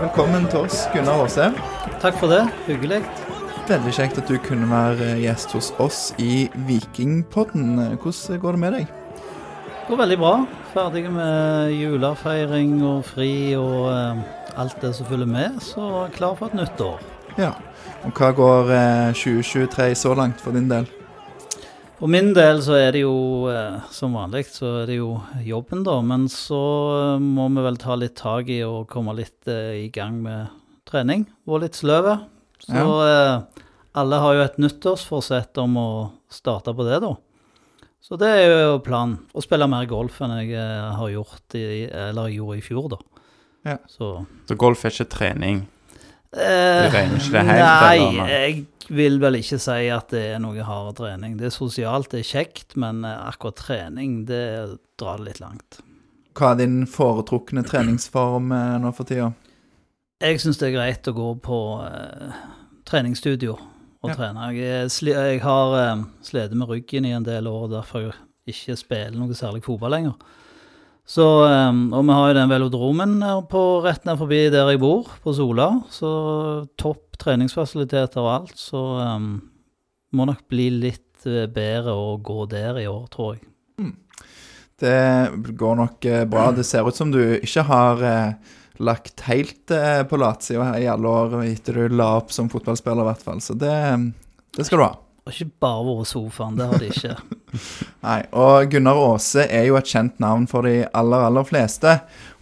Velkommen til oss, Gunnar Aase. Takk for det. Hyggelig. Veldig kjekt at du kunne være gjest hos oss i Vikingpodden. Hvordan går det med deg? Det går veldig bra. Ferdig med julefeiring og fri og eh, alt det som følger med, så klar for et nytt år. Ja. Og hva går eh, 2023 så langt for din del? For min del så er det jo eh, som vanlig så er det jo jobben, da. Men så eh, må vi vel ta litt tak i og komme litt eh, i gang med trening. Vært litt sløve. Så eh, alle har jo et nyttårsforsett om å starte på det, da. Så det er jo planen. Å spille mer golf enn jeg har gjort i, eller gjorde i fjor, da. Ja. Så Så golf er ikke trening? Eh, Du regner ikke det helt, Nei, jeg vil vel ikke si at det er noe hard trening. Det er sosialt, det er kjekt, men eh, akkurat trening, det drar det litt langt. Hva er din foretrukne treningsform eh, nå for tida? Jeg syns det er greit å gå på uh, treningsstudio og Ja. trene. Jeg, sli jeg har uh, slitt med ryggen i en del år, derfor jeg ikke spiller noe særlig fotball lenger. Så, eh, og vi har jo den velodromen på, rett ned forbi der jeg bor, på Sola. Så topp treningsfasiliteter og alt. Så um, må nok bli litt eh, bedre å gå der i år, tror jeg. Det går nok eh, bra. Det ser ut som du ikke har eh, lagt helt på latsida i alle år etter du la opp som fotballspiller, i hvert fall. Så det, det skal du ha. Har ikke bare vært sofaen, det har det ikke. Nei, og Gunnar Aase er jo et kjent navn for de aller, aller fleste.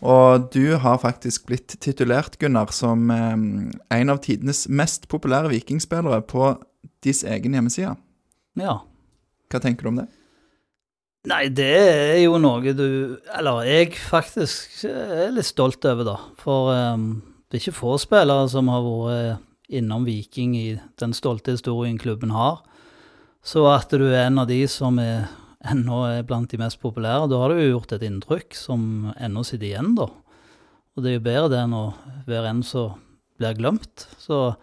Og du har faktisk blitt titulert, Gunnar, som eh, en av tidenes mest populære vikingspillere på deres egen hjemmeside. Ja. Hva tenker du om det? Nei, det er jo noe du Eller jeg faktisk er litt stolt over, da. For um, det er ikke få spillere som har vært innom Viking i den stolte historien klubben har. Så at du er en av de som er, ennå er blant de mest populære, da har du jo gjort et inntrykk som ennå sitter igjen, da. Og det er jo bedre det enn å være en som blir glemt. Så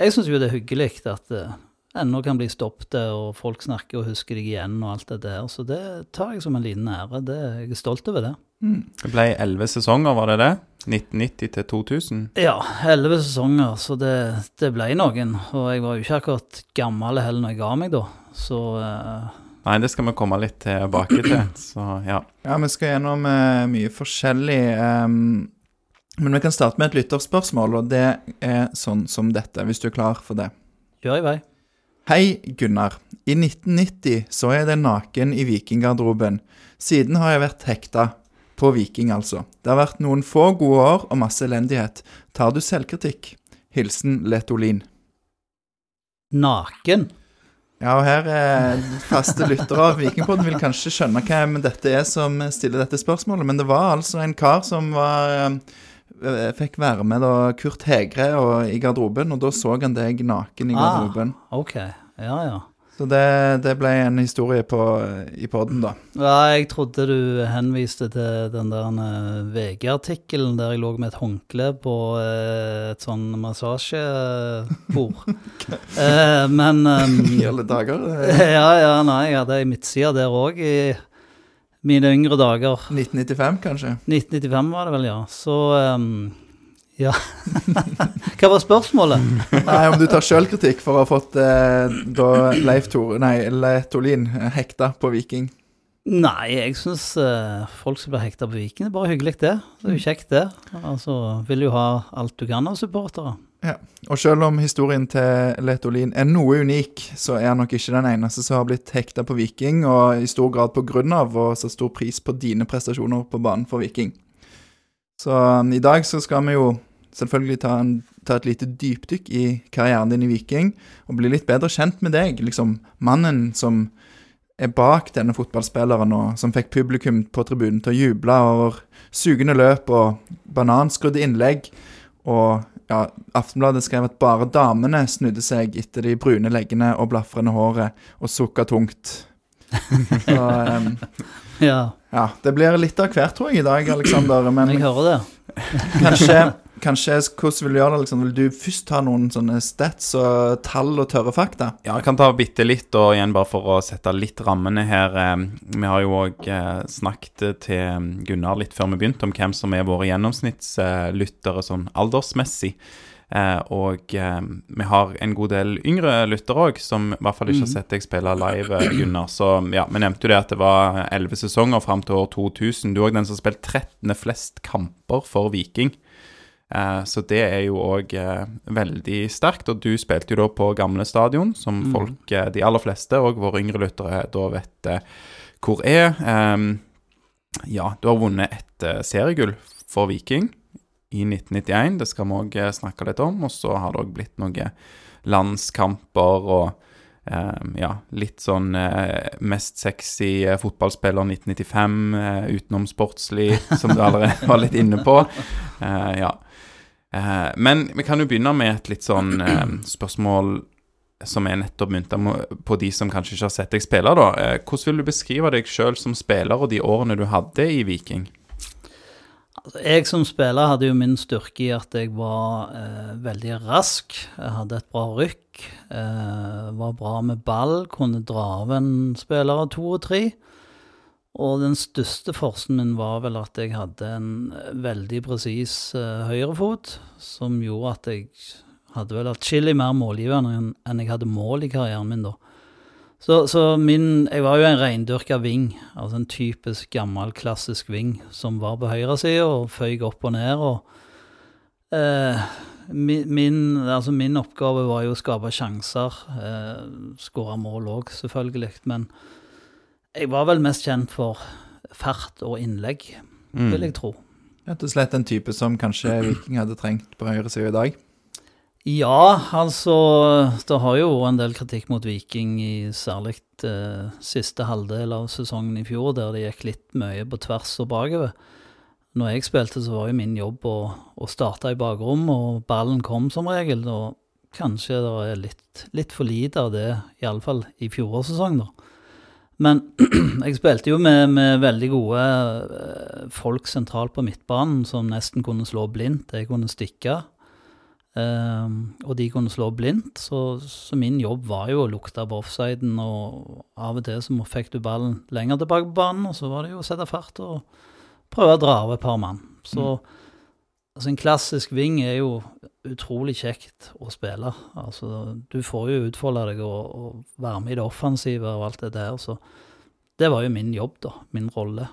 jeg syns jo det er hyggelig at det ennå kan bli stoppet, og folk snakker og husker deg igjen og alt det der. Så det tar jeg som en liten ære. Det, jeg er stolt over det. Det ble elleve sesonger, var det det? 1990 til 2000? Ja, elleve sesonger, så det, det ble noen. Og jeg var jo ikke akkurat gammel heller når jeg ga meg, da. Så uh... Nei, det skal vi komme litt tilbake til. Så ja. Ja, vi skal gjennom uh, mye forskjellig. Um, men vi kan starte med et lytterspørsmål, og det er sånn som dette, hvis du er klar for det. kjør i vei. Hei, Gunnar. I 1990 så jeg deg naken i vikinggarderoben. Siden har jeg vært hekta. På Viking, altså. Det har vært noen få gode år og masse elendighet. Tar du selvkritikk? Hilsen Letolin. Naken. Ja, og her er faste lyttere av Vikingpodden vil kanskje skjønne hvem dette er som stiller dette spørsmålet, men det var altså en kar som var eh, Fikk være med da Kurt Hegre og, i garderoben, og da så han deg naken i garderoben. Ah. Ok. Ja, ja. Så det, det ble en historie på, i podden, da. Ja, jeg trodde du henviste til den der eh, VG-artikkelen der jeg lå med et håndkle på eh, et sånn massasjebord. eh, men ehm, I alle dager. Ja, ja, nei, jeg hadde ei midtside der òg i mine yngre dager. 1995, kanskje? 1995 var det vel, ja. Så ehm, ja. Hva var spørsmålet? Nei, om du tar sjølkritikk for å ha fått eh, da Leif Tor, Nei, Letolin eh, hekta på Viking. Nei, jeg syns folk som blir hekta på Viking, det er bare hyggelig, det. Det er jo kjekt, det. Altså, vil jo ha alt du kan av supportere. Ja. Og selv om historien til Letolin er noe unik, så er han nok ikke den eneste som har blitt hekta på Viking, og i stor grad på grunn av og så stor pris på dine prestasjoner på banen for Viking. Så um, i dag så skal vi jo selvfølgelig ta, en, ta et lite dypdykk i karrieren din i Viking, og bli litt bedre kjent med deg, liksom mannen som er bak denne fotballspilleren, og som fikk publikum på tribunen til å juble over sugende løp og bananskrudde innlegg, og ja, Aftenbladet skrev at bare damene snudde seg etter de brune leggene og blafrende håret og sukka tungt. Så um, Ja, ja, det blir litt av hvert, tror jeg, i dag, Aleksander. Men jeg hører det. kanskje, kanskje hvordan vil du gjøre det? Liksom? Vil du først ta noen sånne stats og tall og tørre fakta? Ja, jeg kan ta bitte litt, og igjen bare for å sette litt rammene her. eh, Vi har jo òg snakket til Gunnar litt før vi begynte om hvem som er våre gjennomsnittslyttere sånn aldersmessig. Eh, og eh, vi har en god del yngre lyttere òg, som i hvert fall ikke har sett deg spille live, eh, Gunnar. Så ja, vi nevnte jo det at det var elleve sesonger fram til år 2000. Du er òg den som har spilt 13. flest kamper for Viking. Eh, så det er jo òg eh, veldig sterkt. Og du spilte jo da på gamle stadion, som folk, eh, de aller fleste, og våre yngre lyttere, da vet hvor er. Ehm, ja, du har vunnet et seriegull for Viking i 1991. Det skal vi òg snakke litt om. Og så har det òg blitt noen landskamper og ehm, ja, litt sånn mest sexy fotballspiller 1995, eh, utenomsportslig, som du allerede var litt inne på. Ja. Eh, men vi kan jo begynne med et litt sånn eh, spørsmål som er nettopp mynta på de som kanskje ikke har sett deg spille. da. Eh, hvordan vil du beskrive deg sjøl som spiller og de årene du hadde i Viking? Altså, jeg som spiller hadde jo min styrke i at jeg var eh, veldig rask. Jeg hadde et bra rykk. Eh, var bra med ball, kunne dra av en spiller av to og tre. Og den største forsen min var vel at jeg hadde en veldig presis eh, høyrefot, som gjorde at jeg hadde vel atskillig mer målgivende enn jeg hadde mål i karrieren min da. Så, så min Jeg var jo en reindyrka ving, altså en typisk gammel, klassisk ving som var på høyresida og føyk opp og ned. og eh, min, altså min oppgave var jo å skape sjanser. Eh, Skåre mål òg, selvfølgelig. Men jeg var vel mest kjent for fart og innlegg, vil jeg tro. Rett og slett en type som kanskje Viking hadde trengt på høyresida i dag. Ja, altså Det har jo vært en del kritikk mot Viking i særlig eh, siste halvdel av sesongen i fjor, der det gikk litt mye på tvers og bakover. Når jeg spilte, så var jo min jobb å, å starte i bakrom, og ballen kom som regel. Og kanskje det er litt, litt for lite av det, iallfall i fjorårssesong, da. Men jeg spilte jo med, med veldig gode eh, folk sentralt på midtbanen som nesten kunne slå blindt. Jeg kunne stikke. Ehm, og de kunne slå blindt, så, så min jobb var jo å lukte på offsiden, og av og til så fikk du ballen lenger tilbake på banen, og så var det jo å sette fart og prøve å dra av et par mann. Så altså en klassisk ving er jo utrolig kjekt å spille. Altså, du får jo utfolde deg og, og være med i det offensive og alt det der, så det var jo min jobb, da. Min rolle.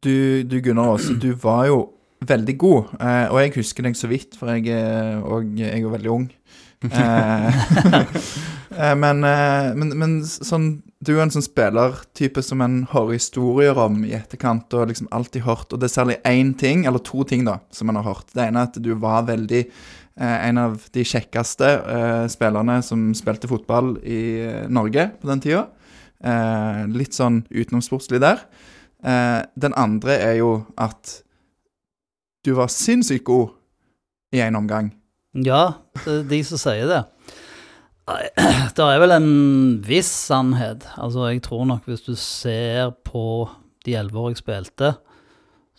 Du, du Gunnar Aase, du var jo veldig god, eh, og jeg husker deg så vidt, for jeg er, og jeg er veldig ung. Eh, eh, men, eh, men, men sånn, du er en sånn spillertype som en hører historier om i etterkant, og liksom alltid hørt, og det er særlig én ting, eller to ting da, som en har hørt. Det ene er at du var veldig eh, en av de kjekkeste eh, spillerne som spilte fotball i eh, Norge på den tida. Eh, litt sånn utenomsportslig der. Eh, den andre er jo at du var sinnssykt god i en omgang. Ja, det er de som sier det. Nei, Det er vel en viss sannhet. Altså, jeg tror nok hvis du ser på de elleve år jeg spilte,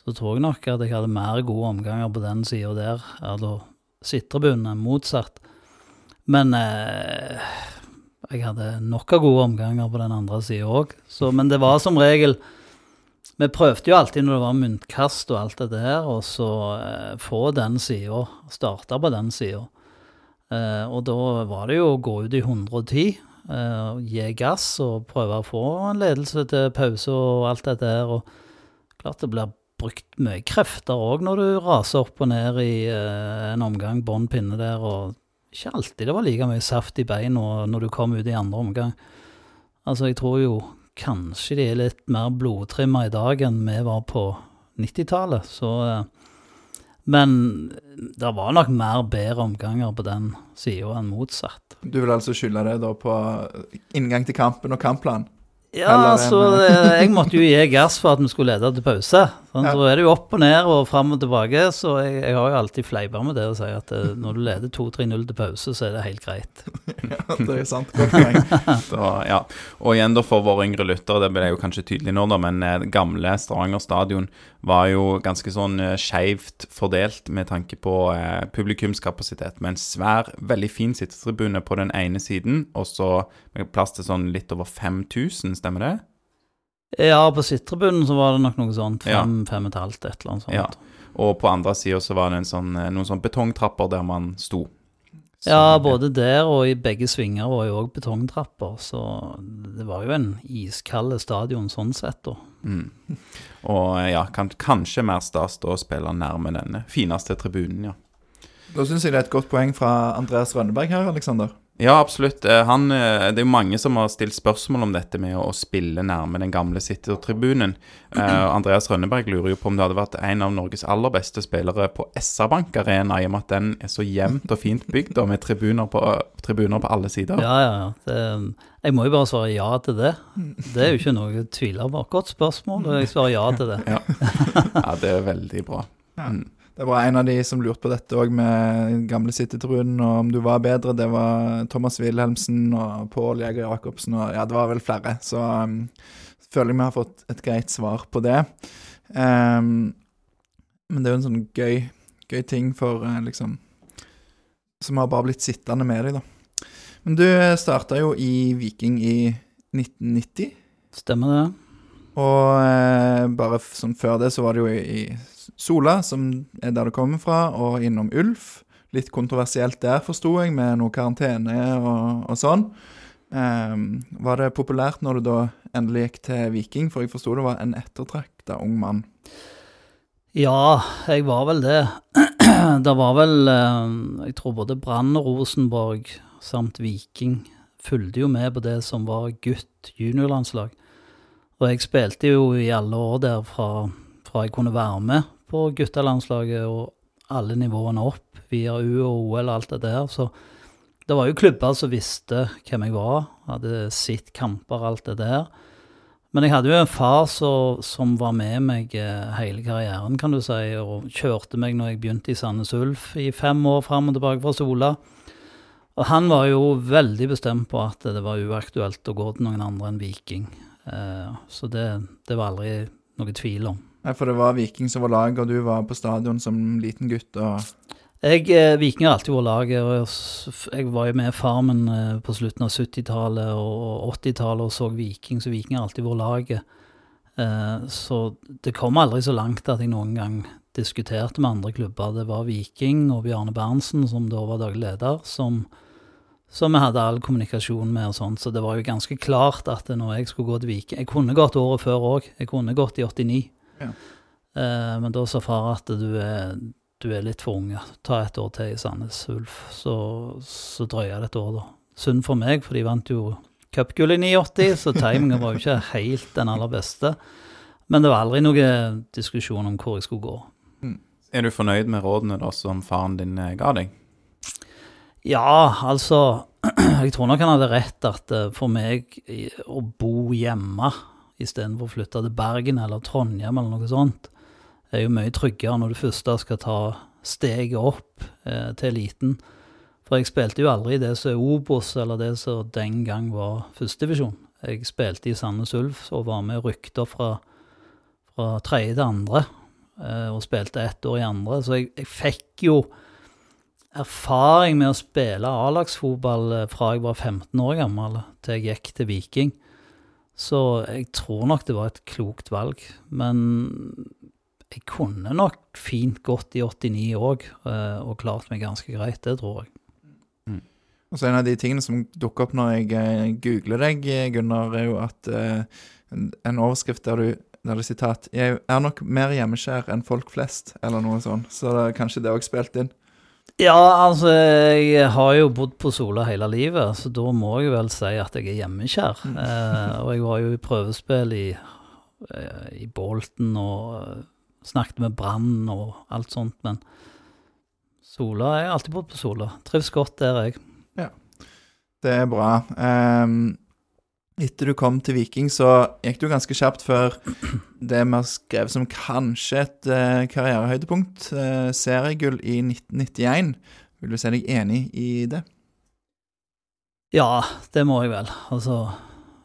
så tror jeg nok at jeg hadde mer gode omganger på den sida der, altså sitrebunnen, motsatt. Men eh, jeg hadde nok av gode omganger på den andre sida òg. Men det var som regel Vi prøvde jo alltid når det var muntkast og alt det der, og så eh, få den sida, starte på den sida. Eh, og da var det jo å gå ut i 110, eh, gi gass og prøve å få en ledelse til pause og alt dette her. Og klart det blir brukt mye krefter òg når du raser opp og ned i eh, en omgang bånn pinne der, og ikke alltid det var like mye saft i beina når du kom ut i andre omgang. Altså, jeg tror jo kanskje de er litt mer blodtrimma i dag enn vi var på 90-tallet, så Men det var nok mer bedre omganger på den sida enn motsatt. Du vil altså skylde det da på inngang til kampen og kampplan? Ja, Heller så enn, eh, jeg måtte jo gi gass for at vi skulle lede til pause. Sånn, Ja. Så er det jo opp og ned og fram og tilbake, så jeg, jeg har jo alltid fleipa med det og si at eh, når du leder 2-3-0 til pause, så er det helt greit. Ja, det er sant. Godt poeng. Så, ja. Og igjen da for våre yngre lyttere, det ble jo kanskje tydelig nå, da, men eh, gamle Stavanger stadion var jo ganske sånn eh, skeivt fordelt med tanke på eh, publikumskapasitet. Med en svær, veldig fin sittetribune på den ene siden, og så med plass til sånn litt over 5000, stemmer det? Ja, på sittetribunen så var det nok noe sånt. Ja. Fem, fem og et halvt, et eller annet sånt. Ja. Og på andre sida så var det en sånn, eh, noen sånn betongtrapper der man sto. Så- Ja, både der og i begge svinger var jo òg betongtrapper, så det var jo en iskald stadion sånn sett, da. Mm. Og eh, ja, kan, kanskje mer stas da å spille nærme denne fineste tribunen, ja. Da syns jeg det er et godt poeng fra Andreas Rønneberg her, Aleksander. Ja, absolutt. Eh, Han, eh, det er jo mange som har stilt spørsmål om dette med å spille nærme den gamle City-tribunen. Eh, Andreas Rønneberg lurer jo på om det hadde vært en av Norges aller beste spillere på SR-Bank Arena, i og med at den er så jevnt og fint bygd, og med tribuner på, tribuner på alle sider. Ja, ja, ja. Det, jeg må jo bare svare ja til det. Det er jo ikke noe tviler på. Godt spørsmål, og jeg svarer ja til det. Ja, det er veldig bra. Ja. Mm. Det var en av de som lurte på dette òg, med gamle City-tribunen, og om du var bedre. Det var Thomas Wilhelmsen og Pål Jæger Jacobsen, og ja, det var vel flere. Så um, føler jeg vi har fått et greit svar på det. Um, men det er jo en sånn gøy, gøy ting for uh, liksom Som har bare blitt sittende med deg, da. Men du starta jo i Viking i 1990. Stemmer det? Og eh, bare sånn før det så var det jo i, i Sola, som er der du kommer fra, og innom Ulf. Litt kontroversielt der, forsto jeg, med noe karantene og, og sånn. Um, var det populært når du da endelig gikk til Viking? For jeg forsto det var en ettertrakta ung mann. Ja, jeg var vel det. det var vel eh, Jeg tror både Brann og Rosenborg samt Viking fulgte jo med på det som var gutt juniorlandslag. Og jeg spilte jo i alle år der fra, fra jeg kunne være med på guttelandslaget og alle nivåene opp via U og OL og alt det der. Så det var jo klubber som visste hvem jeg var, hadde sett kamper, og alt det der. Men jeg hadde jo en far så, som var med meg eh, hele karrieren, kan du si, og kjørte meg når jeg begynte i Sandnes Ulf i fem år fram og tilbake fra Sola. Og han var jo veldig bestemt på at det var uaktuelt å gå til noen andre enn Viking. Eh, så det, det var aldri noe tvil om. Nei, For det var Viking som var lag, og du var på stadion som liten gutt. og... Jeg, eh, Viking har alltid vært laget, og jeg, var jo med Farmen eh, på slutten av 70-tallet og 80-tallet og så Viking, så Viking har alltid vært laget. Eh, så det kom aldri så langt at jeg noen gang diskuterte med andre klubber. Det var Viking og Bjarne Berntsen, som da var daglig leder, som, som jeg hadde all kommunikasjon med og sånt, så det var jo ganske klart at når jeg skulle gå til Viking Jeg kunne gått året før òg, jeg kunne gått i 89. Ja. Eh, men da sa far at du er, du er litt for unge. Ta et år til i Sandnes Ulf, så, så drøyer det et år, da. Synd for meg, for de vant jo cupgull i 89, så timingen var jo ikke helt den aller beste. Men det var aldri noen diskusjon om hvor jeg skulle gå. Er du fornøyd med rådene da som faren din eh, ga deg? Ja, altså Jeg tror nok han hadde rett at eh, for meg å bo hjemme istedenfor å flytte til Bergen eller Trondheim eller noe sånt, er jo mye tryggere når du først skal ta steget opp eh, til eliten. For jeg spilte jo aldri det som er Obos, eller det som den gang var førstedivisjon. Jeg spilte i Sandnes Ulf og var med rykter fra, fra tredje til andre, eh, og spilte ett år i andre. Så jeg, jeg fikk jo erfaring med å spille A-lagsfotball eh, fra jeg var 15 år gammel til jeg gikk til Viking. Så jeg tror nok det var et klokt valg. Men jeg kunne nok fint gått i 89 òg, og klart meg ganske greit. Det tror jeg. Og så En av de tingene som dukker opp når jeg eh, googler deg, eh, Gunnar, er jo at uh, en overskrift der du der det er sitat 'Jeg er nok mer hjemmeskjær enn folk flest', eller noe sånt. Så det, kanskje det òg spilt inn. Ja, altså, jeg har jo bodd på Sola hele livet, så da må jeg vel si at jeg er hjemmekjær. Eh, og jeg var jo i prøvespill i, eh, i Bolten og eh, snakket med Brann og alt sånt, men Sola Jeg har alltid bodd på Sola. Trives godt der, jeg. Ja, Det er bra. Ehm, etter du kom til Viking, så gikk du ganske kjapt før det vi har skrevet som kanskje et eh, karrierehøydepunkt, eh, seriegull i 1991. Vil du si deg enig i det? Ja, det må jeg vel. Altså,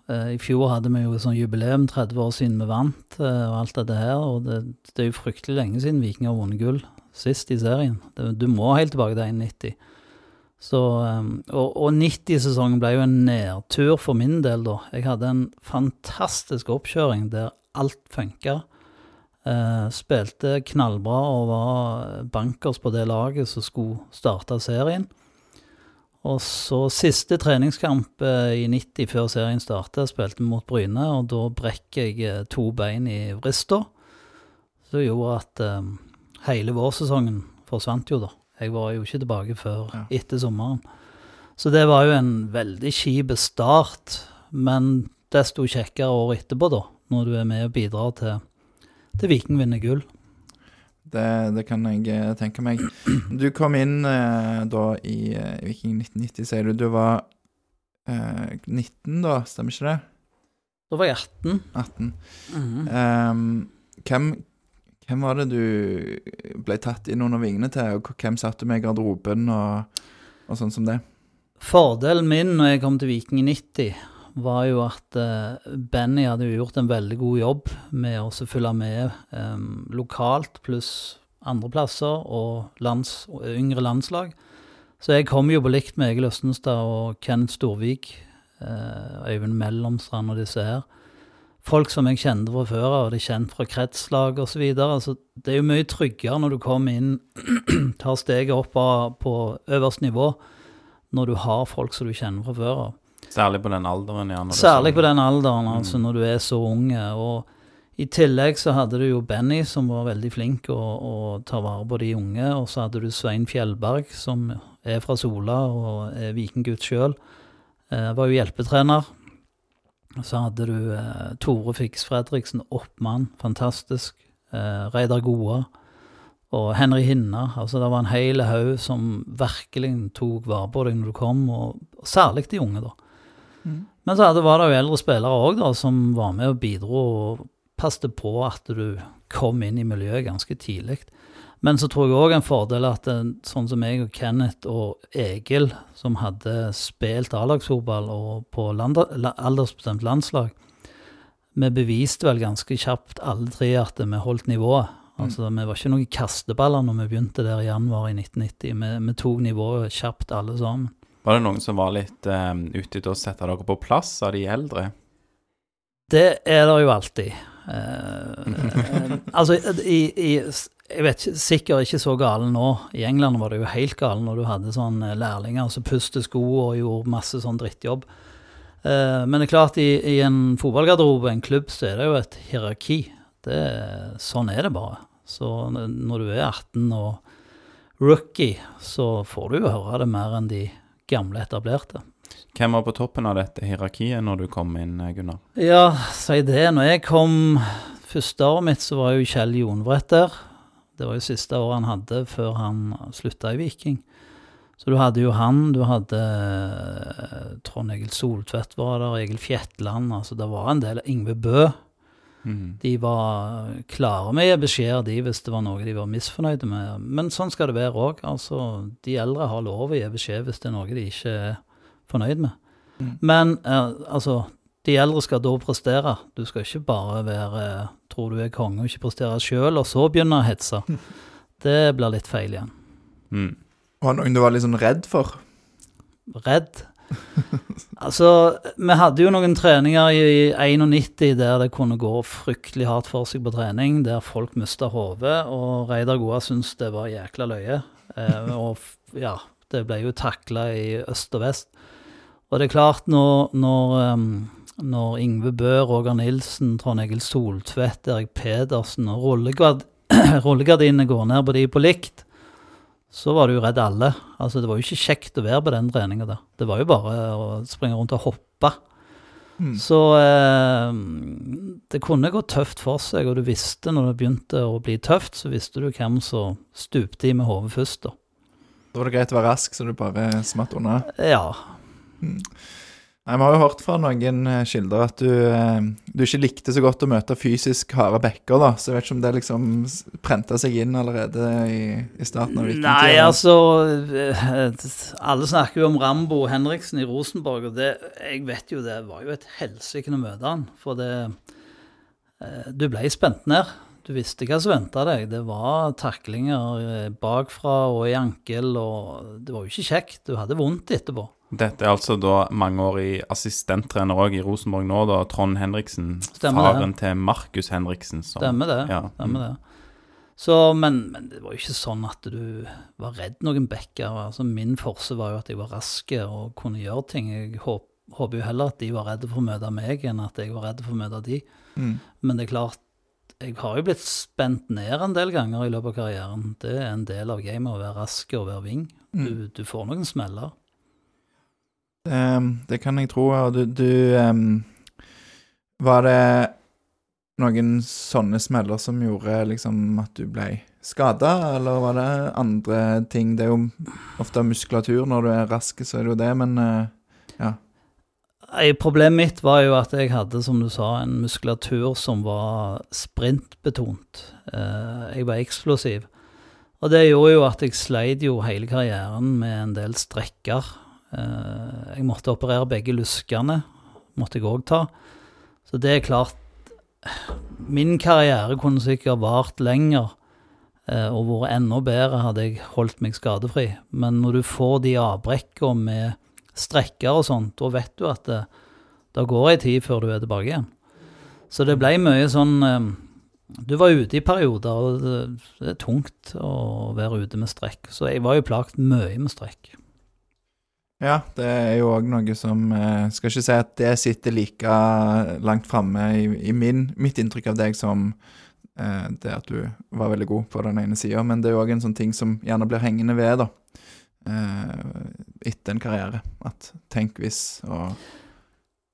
eh, i fjor hadde vi jo sånn jubileum, 30 år siden vi vant eh, og alt dette her, og det, det er jo fryktelig lenge siden Viking har vunnet gull sist i serien. Det, du må helt tilbake til 91. Så, um, og, og 90-sesongen ble jo en nedtur for min del, da. Jeg hadde en fantastisk oppkjøring der alt funka. Eh, spilte knallbra og var bankers på det laget som skulle starte serien. Og så siste treningskamp uh, i 90 før serien startet, spilte vi mot Bryne, og da brekker jeg uh, to bein i vrista. Som gjorde at eh, hele vårsesongen forsvant jo, da. Jeg var jo ikke tilbake før Ja. etter sommeren. Så det var jo en veldig kjip start, men desto kjekkere året etterpå, da. Når du er med og bidrar til, til Viking vinner gull. Det, det kan jeg eh, tenke meg. Du kom inn eh, da i eh, Viking 1990, sier du. Du var eh, 19 da, stemmer ikke det? Da var jeg 18. 18. Mhm. Ehm, hvem, hvem var det du ble tatt inn under vingene til, og hvem satt du med i garderoben og, og sånn som det? Fordelen min når jeg kom til Viking i 90, var jo at eh, Benny hadde jo gjort en veldig god jobb med å følge med um, lokalt pluss andre plasser og lands, yngre landslag. Så jeg kom jo på likt med Egil Østenstad og Kenneth Storvik, eh, Øyvind Mellomstrand og disse her. Folk som jeg kjente fra før av, og de er kjent fra kretslag osv. Altså, det er jo mye tryggere når du kommer inn, tar steget opp av- på øverste nivå, når du har folk som du kjenner fra før av. Særlig på den alderen, ja. Særlig sånn- på den alderen, altså Mm. når du er så unge. Og i tillegg så hadde du jo Benny, som var veldig flink å, å ta vare på de unge. Og så hadde du Svein Fjellberg, som er fra Sola og er vikinggutt sjøl. Eh, var jo hjelpetrener. Så hadde du eh, Tore Fiks Fredriksen, oppmann, fantastisk. Eh, Reidar Goa og Henry Hinna. Altså det var en hel haug som virkelig tok vare på deg når du kom, og, og særlig de unge, da. Men så var det jo eldre spillere òg, da, som var med og bidro og passet på at du kom inn i miljøet ganske tidlig. Men så tror jeg òg en fordel at sånn som jeg og Kenneth og Egil, som hadde spilt A-lagsfotball og på land, aldersbestemt landslag, vi beviste vel ganske kjapt alle tre at vi holdt nivået. Altså, Vi var ikke noen kasteballer når vi begynte der i januar i 1990. Vi, vi tok nivået kjapt alle sammen. Var det noen som var litt uh, ute etter å sette dere på plass av de eldre? Det er det jo alltid. Uh, altså, i, i, jeg vet ikke, sikkert ikke så gale nå. I England var det jo helt gale når du hadde sånn eh, lærlinger som pustet sko og gjorde masse sånn drittjobb. Eh, men det er klart, i, i en fotballgarderobe, en klubb, så er det jo et hierarki. Det, sånn er det bare. Så når du er 18 og rookie, så får du jo høre det mer enn de gamle etablerte. Hvem var på toppen av dette hierarkiet når du kom inn, eh, Gunnar? Ja, si det. Når jeg kom første året mitt, så var jo Kjell Jonbrett der. Det var jo siste året han hadde før han slutta i Viking. Så du hadde jo han, du hadde eh, Trond Egil Soltvedt var der, Egil Fjetland, altså det var en del. Ingve Bø. Mm. De var klare med å gi beskjed de hvis det var noe de var misfornøyde med. Men sånn skal det være òg. Altså, de eldre har lov å gi beskjed hvis det er noe de ikke er fornøyd med. Mm. Men eh, altså, de eldre skal da prestere. Du skal ikke bare være tror du er konge og ikke prestere sjøl, og så begynne å hetse. Det blir litt feil igjen. Mm. Var det noen du var litt sånn redd for? Redd. Altså, vi hadde jo noen treninger i 91 der det kunne gå fryktelig hardt for seg på trening, der folk mista hodet, og Reidar Goa syntes det var jækla løye. Eh, og ja, det ble jo takla i øst og vest. Og det er klart, når, når, em, når Yngve Bø, Roger Nilsen, Trond Egil Soltvedt, Erik Pedersen og rullegardinene går ned på de på likt, så var du jo redd alle. Altså, det var jo ikke kjekt å være på den treninga der. Det var jo bare å springe rundt og hoppe. Mm. Så eh, det kunne gå tøft for seg, og du visste når det begynte å bli tøft, så visste du hvem som stupte i med hodet først, da. Da var det greit å være rask, så du bare smatt unna. Ja. Nei, Vi har jo hørt fra noen eh, kilder at du, eh, du ikke likte så godt å møte fysisk harde bekker, da. Så jeg vet ikke om det liksom prenta seg inn allerede i, i starten av vikingtida. Nei, altså eh, Alle snakker jo om Rambo Henriksen i Rosenborg, og det, jeg vet jo det var jo et helsike å møte han. For det Du ble spent ned. Du visste hva som venta deg. Det var taklinger bakfra og i ankel, og det var jo ikke kjekt. Du hadde vondt etterpå. Dette er altså da mangeårig assistenttrener òg i Rosenborg nå, da. Trond Henriksen. Stemmer det. faren til Markus Henriksen. som- Stemmer det. Ja. Stemmer det. Så, men, men det var jo ikke sånn at du var redd noen bekker. Altså, min forse var jo at jeg var rask og kunne gjøre ting. Jeg håp, håper jo heller at de var redde for å møte meg, enn at jeg var redd for å møte de. Mm. Men det er klart, jeg har jo blitt spent ned en del ganger i løpet av karrieren. Det er en del av gamet å være rask og være ving. Mm. Du, du får noen smeller. Ehm, det kan jeg tro. Og du, du ehm, Var det noen sånne smeller som gjorde liksom at du ble skada, eller var det andre ting? Det er jo ofte muskulatur når du er rask, så er det jo det, men ja. Nei, Problemet mitt var jo at jeg hadde, som du sa, en muskulatur som var sprintbetont. Eh, jeg var eksplosiv. Og det gjorde jo at jeg sleit jo hele karrieren med en del strekker. Eh, jeg måtte operere begge luskene, måtte jeg òg ta. Så det er klart Min karriere kunne sikkert vart lenger eh, og vært enda bedre hadde jeg holdt meg skadefri. Men når du får de avbrekkene med strekker og sånt, da vet du at det, det går ei tid før du er tilbake igjen. Så det ble mye sånn eh, Du var ute i perioder, og det, er tungt å være ute med strekk. Så jeg var jo plaget mye med strekk. Ja, det er jo òg noe som eh, Skal ikke si at det sitter like langt framme i, i min, mitt inntrykk av deg som eh, det at du var veldig god på den ene sida, men det er jo òg en sånn ting som gjerne blir hengende ved, da. Eh, etter en karriere. At tenk hvis og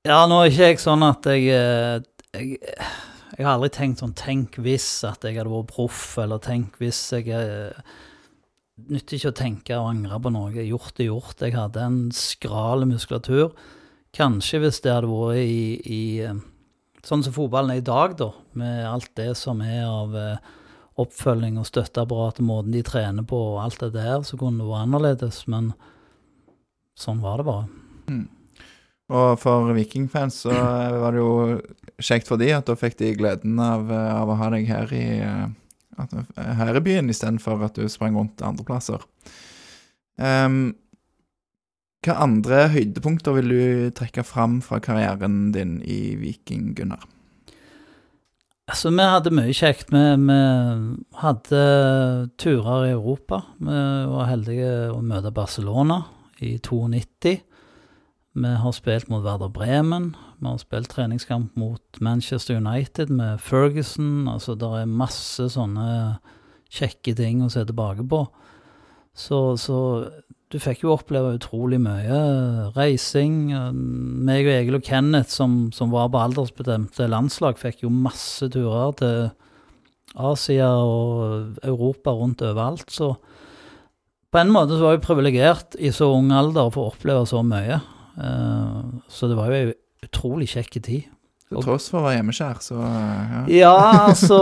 Ja, nå er ikke jeg sånn at jeg, eh, jeg Jeg har aldri tenkt sånn Tenk hvis at jeg hadde vært proff, eller tenk hvis jeg eh, Nytter ikke å tenke og angre på noe. Gjort er gjort. Jeg hadde en skral muskulatur. Kanskje hvis det hadde vært i, i eh, Sånn som fotballen er i dag, da, med alt det som er av eh, oppfølging og støtteapparat, måten de trener på og alt det der, så kunne det vært annerledes. Men sånn var det bare. Mm. Og for Vikingfans så var det jo kjekt for de at da fikk de gleden av, eh, av å ha deg her i, eh, her i byen, istedenfor at du sprang rundt andre plasser. Um, hva andre høydepunkter vil du trekke fram fra karrieren din i Viking, Gunnar? Altså, vi hadde mye kjekt. Vi, vi hadde turer i Europa. Vi var heldige å møte Barcelona i 92. Vi har spilt mot Werder Bremen. Vi har spilt treningskamp mot Manchester United med Ferguson. Altså, det er masse sånne kjekke ting å se tilbake på. Så, så du fikk jo oppleve utrolig mye reising. Meg og Egil og Kenneth, som, som var på aldersbestemte landslag, fikk jo masse turer til Asia og Europa rundt overalt. Så på en måte så var jeg privilegert i så ung alder å få oppleve så mye. Eh, Så det var jo ei utrolig kjekk tid. Til tross for å være hjemmeskjær, så ja. Ja, altså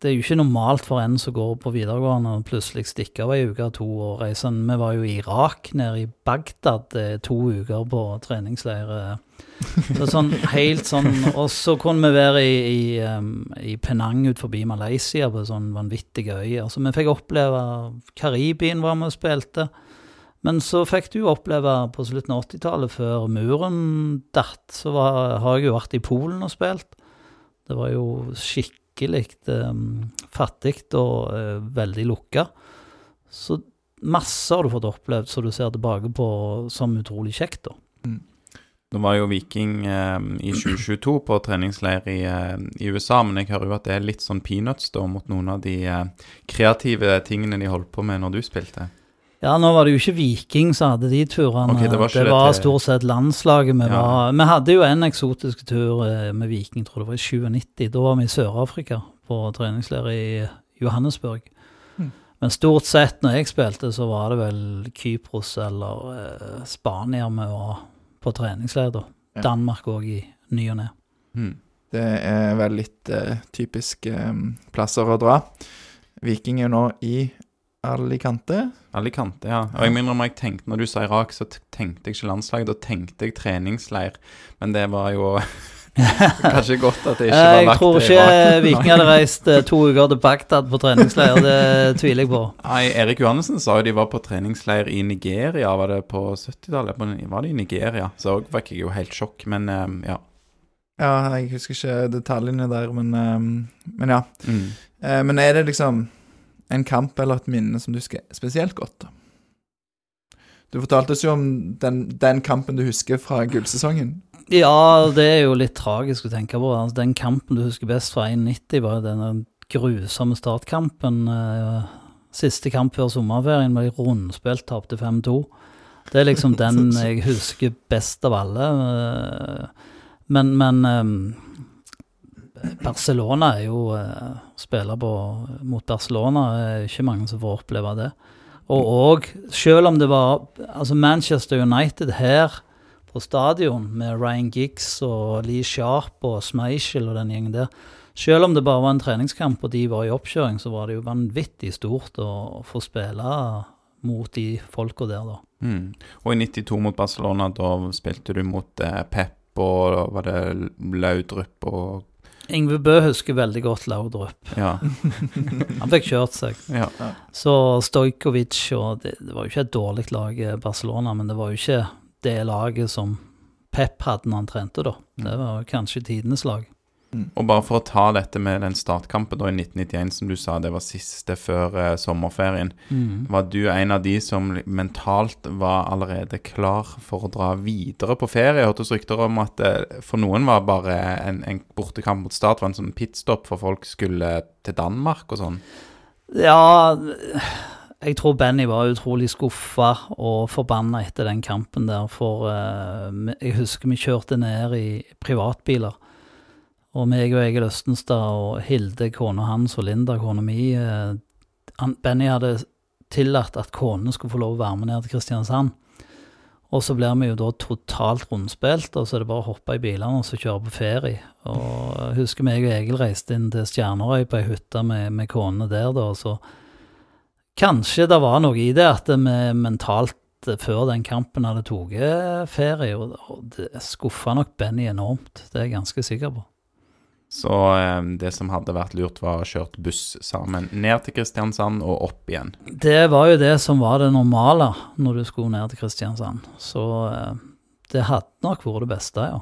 Det er jo ikke normalt for en som går på videregående og plutselig stikker av ei uke og to og reiser. Vi var jo i Irak, nede i Bagdad, to uker på treningsleir. Så sånn helt sånn Og så kunne vi være i, i, i Penang ut forbi Malaysia på sånn vanvittige øyer. Så vi fikk oppleve Karibien var vi og spilte. Men så fikk du oppleve på slutten av 80-tallet, før muren datt, så var, har jeg jo vært i Polen og spilt. Det var jo skikkelig um, fattig og uh, veldig lukka. Så masse har du fått opplevd som du ser tilbake på som utrolig kjekt, da. Nå var jo Viking eh, i 2022 på treningsleir i, eh, i USA, men jeg hører jo at det er litt sånn peanuts da mot noen av de eh, kreative tingene de holdt på med når du spilte. Ja, nå var det jo ikke Viking som hadde de turene. Okay, det var det var det... stort sett landslaget vi Ja. var Vi hadde jo en eksotisk tur eh, med Viking, tror jeg det var i 97. Da var vi i Sør-Afrika på treningsleir i Johannesburg. Mm. Men stort sett når jeg spilte, så var det vel Kypros eller eh, Spania vi var på treningsleir, da. Ja. Danmark òg i ny og ne. Mm. Det er vel litt eh, typiske eh, plasser å dra. Viking er nå i Alicante. Alicante, ja. Og jeg minner om jeg tenkte, når du sa Irak, så tenkte jeg ikke landslag, da tenkte jeg treningsleir. Men det var jo kanskje godt at det ikke var lagt til Irak. Jeg tror ikke. Viking hadde reist eh, to uker til Bagdad på treningsleir, det tviler jeg på. Nei, Erik Johannessen sa jo de var på treningsleir i Nigeria, var det på 70-tallet? Var det i Nigeria? Så òg fikk jeg jo helt sjokk, men eh, ja. Ja, jeg husker ikke detaljene der, men, eh, men ja. Mm. Eh, men er det liksom en kamp eller et minne som du husker spesielt godt? Du fortalte oss jo om den, den kampen du husker fra gullsesongen. Ja, det er jo litt tragisk å tenke på. Altså, den kampen du husker best fra 1,90, var den denne grusomme startkampen. eh, Siste kamp før sommerferien ble rundspilt, tapte 5-2. Det er liksom den jeg husker best av alle. eh, Men, men eh, Barcelona er jo eh, Å spille på, mot Barcelona er ikke mange som får oppleve det. Og, òg, selv om det var Altså Manchester United her på stadion med Ryan Giggs og Lee Sharp og Smeichel og den gjengen der. Selv om det bare var en treningskamp og de var i oppkjøring, så var det jo vanvittig stort å få spille mot de folka der, da. Mm. Og i 92 mot Barcelona, da spilte du mot eh, Pep og var det Laudrup og Yngve Bø husker veldig godt Laudrup. Ja. Han fikk kjørt seg. ja. Så Stojkovic og det, det var jo ikke et dårlig lag, eh, Barcelona, men det var jo ikke det laget som Pep hadde når han trente, da. Det var kanskje tidenes lag. Og bare for å ta dette med den startkampen da i 1991, som du sa, det var siste før eh, sommerferien. Var du en av de som mentalt var allerede klar for å dra videre på ferie? Jeg hørte rykter om at eh, for noen var bare en, en bortekamp mot Start var en sånn pitstop for folk skulle til Danmark og sånn. Ja, jeg tror Benny var utrolig skuffa og forbanna etter den kampen der, for eh, jeg husker vi kjørte ned i privatbiler. Og meg og Egil Østenstad og Hilde, kona hans, og Linda, kona mi eh, Benny hadde tillatt at konene skulle få lov å være med ned til Kristiansand. Og så blir vi jo da totalt rundspilt, og så er det bare å hoppe i bilene og så kjøre på ferie. Og jeg husker meg og Egil reiste inn til Stjernerøy på ei hytte med, med konene der, da, og så Kanskje det var noe i det at vi mentalt eh, før den kampen hadde tatt ferie, og det skuffa nok Benny enormt. Det er jeg ganske sikker på. Så eh, det som hadde vært lurt, var å kjørt buss sammen ned til Kristiansand og opp igjen. Det var jo det som var det normale når du skulle ned til Kristiansand. Så eh, det hadde nok vært det beste, ja.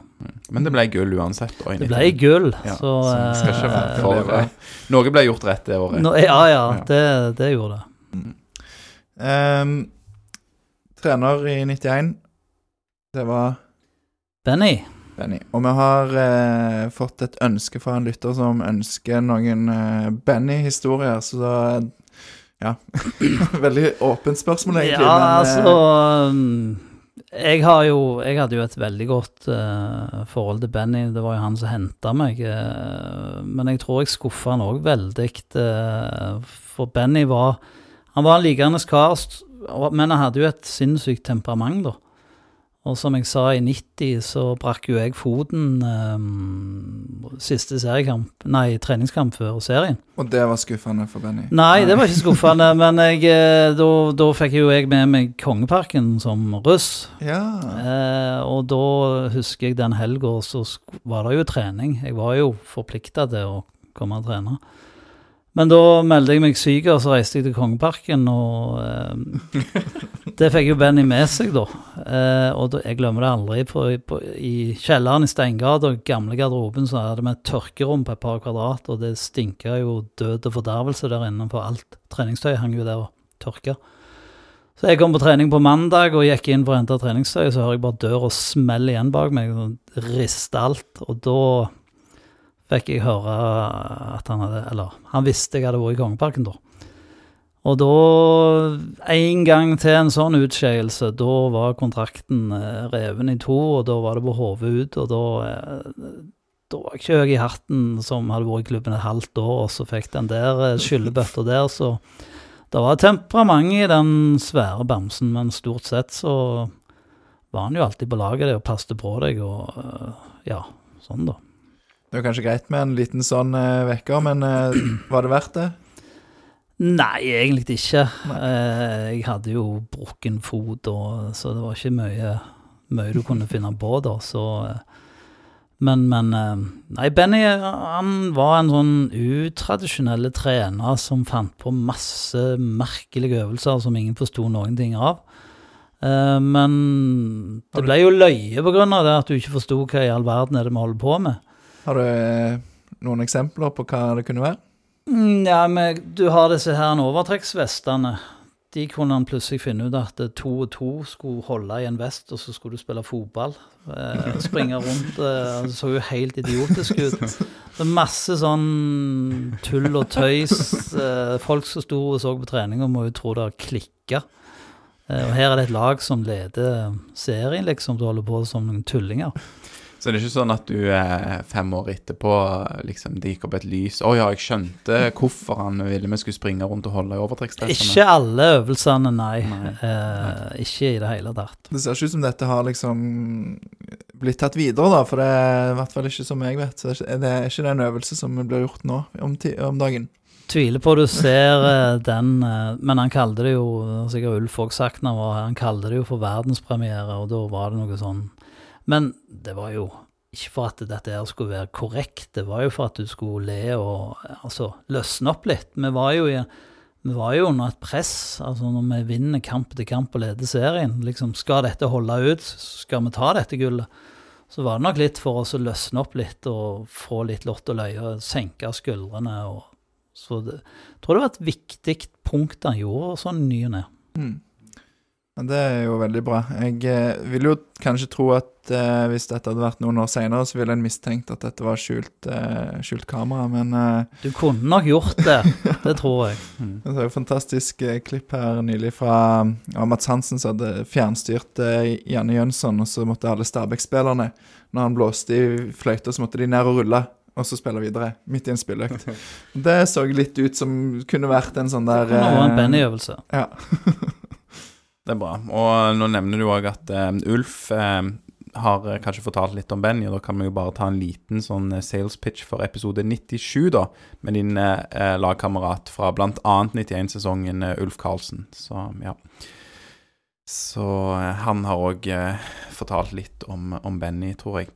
Men det ble gull uansett. da, Det ble gull, Ja, så så skal ikke være eh, for ble. Noe ble gjort rett det året. No, Ja, ja, Ja. det, det gjorde det. Ehm, trener i 91, det var Benny, Benny. Og vi har eh, fått et ønske fra en lytter som ønsker noen eh, Benny-historier, så da Ja. Veldig åpent spørsmål, egentlig. Ja, men, eh, altså um, jeg, har jo, jeg hadde jo et veldig godt eh, forhold til Benny. Det var jo han som henta meg. eh, men jeg tror jeg skuffa han òg veldig. eh, for Benny var Han var en likende kar, men han hadde jo et sinnssykt temperament, da. Og som jeg sa, i 90 så brakk jo jeg foten um, siste seriekamp, nei, treningskamp før serien. Og det var skuffende for Benny. Nei, det var ikke skuffende, men jeg, eh, da, da fikk jo jeg med meg Kongeparken som russ. Ja. Eh, og da husker jeg den helga, så var det jo trening. Jeg var jo forplikta til å komme og trene. Men da meldte jeg meg syk, og så reiste jeg til Kongeparken, og eh, det fikk jo Benny med seg, da. Eh, og da, jeg glemmer det aldri. I, på, i kjelleren i Steingata, gamle garderoben, så hadde vi et tørkerom på et par kvadrat, og det stinka jo død og fordervelse der inne, for alt treningstøy hang jo der og tørka. Så jeg kom på trening på mandag og gikk inn for å hente treningstøy, så hører jeg bare døra smelle igjen bak meg, og riste alt, og da fikk jeg høre at han hadde Eller han visste jeg hadde vært i Kongeparken, da. Og da, en gang til en sånn utskeielse, da var kontrakten eh, reven i to, og da var det på hodet ut, og da eh, da var jeg ikke høy i hatten som hadde vært i klubben et halvt år, og så fikk den der eh, skyllebøtta der, så det var temperament i den svære bamsen, men stort sett så var han jo alltid på laget og passet på deg og ja, sånn, da. Det er kanskje greit med en liten sånn uh, vekker, men uh, var det verdt det? Nei, egentlig ikke. Eh, jeg hadde jo brukken fot, og, så det var ikke mye, mye du kunne finne på da. Så, men, men Nei, Benny han var en sånn utradisjonell trener som fant på masse merkelige øvelser som ingen forsto noen ting av. Men det ble jo løye på grunn av det at du ikke forsto hva i all verden er det vi holder på med. Har du eh, noen eksempler på hva det kunne være? Mm, Ja, men du har disse her overtrekksvestene. De kunne han plutselig finne ut at to og to skulle holde i en vest, og så skulle du spille fotball. Eh, springe rundt. Eh, det så jo helt idiotisk ut. Det er masse sånn tull og tøys. Eh, folk som sto og så på treninga, må jo tro det har klikka. Eh, her er det et lag som leder serien, liksom. Du holder på som noen tullinger. Så det er ikke sånn at du eh, fem år etterpå liksom, det gikk opp et lys Å ja, jeg skjønte hvorfor han ville vi skulle springe rundt og holde i overtrekkstressene. Ikke alle øvelsene, nei. Nei. Eh, ikke i det hele tatt. Det ser ikke ut som dette har liksom blitt tatt videre, da, for det er i hvert fall ikke som jeg vet. Så det er ikke- den øvelse som blir gjort nå om, ti om dagen. Tviler på du ser eh, den, eh, men han kalte det jo sikkert Ulf også sagt når han var her, han kalte det jo for verdenspremiere, og da var det noe sånn Men det var jo ikke for at dette her skulle være korrekt, det var jo for at du skulle le og altså løsne opp litt. Vi var jo, vi var jo under et press, altså når vi vinner kamp etter kamp og leder serien. liksom Skal dette holde ut, skal vi ta dette gullet? Så var det nok litt for oss å løsne opp litt og få litt lott og løye, senke skuldrene. og så det, jeg tror det var et viktig punkt han gjorde sånn ny og ne. Mm. Det er jo veldig bra. Jeg eh, vil jo kanskje tro at eh, hvis dette hadde vært noen år seinere, så ville en mistenkt at dette var skjult, eh, skjult kamera, men eh, Du kunne nok gjort det, det tror jeg. Det er jo et fantastisk eh, klipp her nylig fra ja, Mats Hansen som hadde fjernstyrt eh, Janne Jønsson, og så måtte alle Stabæk-spillerne, når han blåste i fløyta, så måtte de ned og rulle, og så spille videre, midt i en spilleøkt. Det så litt ut som kunne vært en sånn der Det var en eh, Benny-øvelse. Ja. Det er bra. Og nå nevner du òg at eh, Ulf eh, har eh, kanskje fortalt litt om Benny, og da kan vi jo bare ta en liten sånn sales pitch for episode 97, da, med din eh, lagkamerat fra bl.a. 91-sesongen, eh, Ulf Karlsen. Så ja. Så han har òg eh, fortalt litt om, om Benny, tror jeg.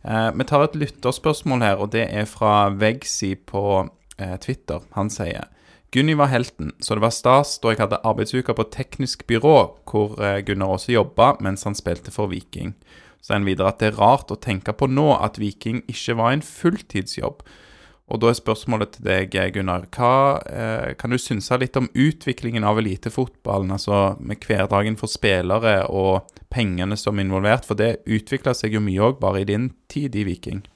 Eh, vi tar et lytterspørsmål her, og det er fra Vegsi på Twitter. Han sier Gunni var helten, så det var stas da jeg hadde arbeidsuke på teknisk byrå, hvor eh, Gunnar også jobba mens han spilte for Viking. Så han videre at det er rart å tenke på nå at Viking ikke var en fulltidsjobb. Og da er spørsmålet til deg, eh, Gunnar, hva eh, kan du synse litt om utviklingen av elitefotballen, altså med hverdagen for spillere og pengene som er involvert, for det utvikla seg jo mye òg bare i din tid i Viking.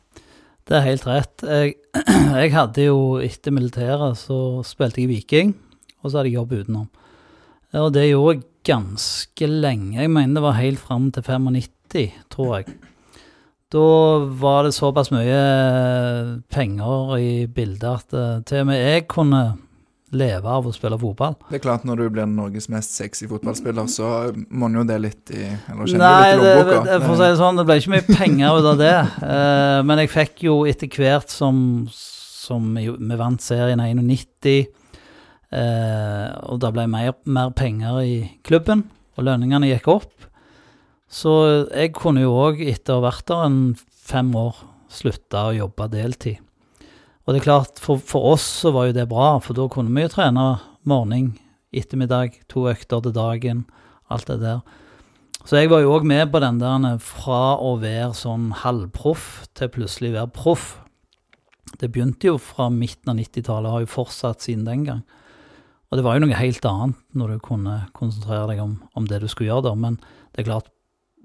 Det er helt rett. Jeg, jeg hadde jo etter militæret så spilte jeg Viking, og så hadde jeg jobb utenom. Og det gjorde jeg ganske lenge. Jeg mener det var helt fram til 95, tror jeg. Da var det såpass mye penger i bildet at eh, til og med jeg kunne leve av å spille fotball. Det er klart, når du blir Norges mest sexy fotballspiller, så monner jo det litt i Eller kjenner Nei, du litt i lommeboka. det, for å si det sånn, det ble ikke mye penger ut av det. Eh, men jeg fikk jo etter hvert som, som vi vant serien i 91, eh, og det ble mer, mer penger i klubben, og lønningene gikk opp. Så jeg kunne jo òg, etter å ha vært der en fem år, slutte å jobbe deltid. Og det er klart, for, for oss så var jo det bra, for da kunne vi jo trene morgen, ettermiddag, to økter til dagen, alt det der. Så jeg var jo òg med på den der fra å være sånn halvproff til plutselig være proff. Det begynte jo fra midten av 90-tallet, har jo fortsatt siden den gang. Og det var jo noe helt annet når du kunne konsentrere deg om, om det du skulle gjøre da. Men det er klart,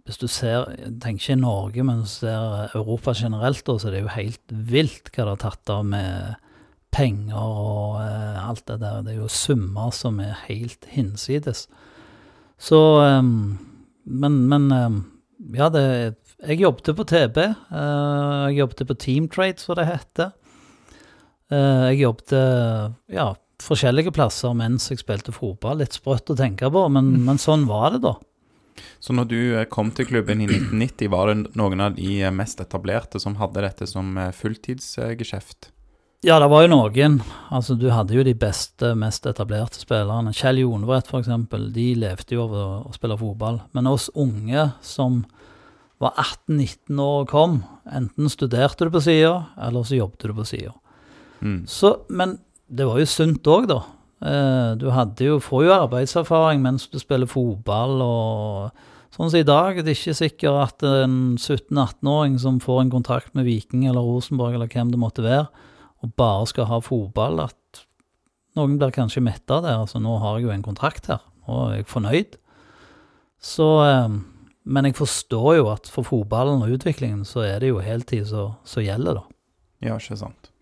hvis du ser, tenker ikke i Norge, men du ser Europa generelt, så er det jo helt vilt hva det har tatt av med penger og eh, alt det der. Det er jo summer som er helt hinsides. Så ehm, Men, men ehm, ja, det Jeg jobbet på TB. eh, jeg jobbet på Teamtrade, som det heter. Eh, jeg jobbet ja, forskjellige plasser mens jeg spilte fotball. Litt sprøtt å tenke på, men, men sånn var det, da. Så når du eh, kom til klubben i 1990, var det noen av de eh, mest etablerte som hadde dette som eh, fulltidsgeskjeft? Ja, det var jo noen. Altså, du hadde jo de beste, mest etablerte spillerne. Kjell Jonevret, f.eks., de levde jo av å, å spille fotball. Men oss unge som var 18-19 år og kom, enten studerte du på sida, eller så jobbet du på sida. Mm. Men det var jo sunt òg, da. Eh, Du jo, får jo arbeidserfaring mens du spiller fotball og Sånn som i dag, det er ikke sikkert at en 17-18-åring som får en kontrakt med Viking eller Rosenborg eller hvem det måtte være, og bare skal ha fotball, at noen blir kanskje metta av det. Altså, nå har jeg jo en kontrakt her, nå er jeg fornøyd. Så eh, Men jeg forstår jo at for fotballen og utviklingen så er det jo heltid som gjelder, da. Ja, ikke sant.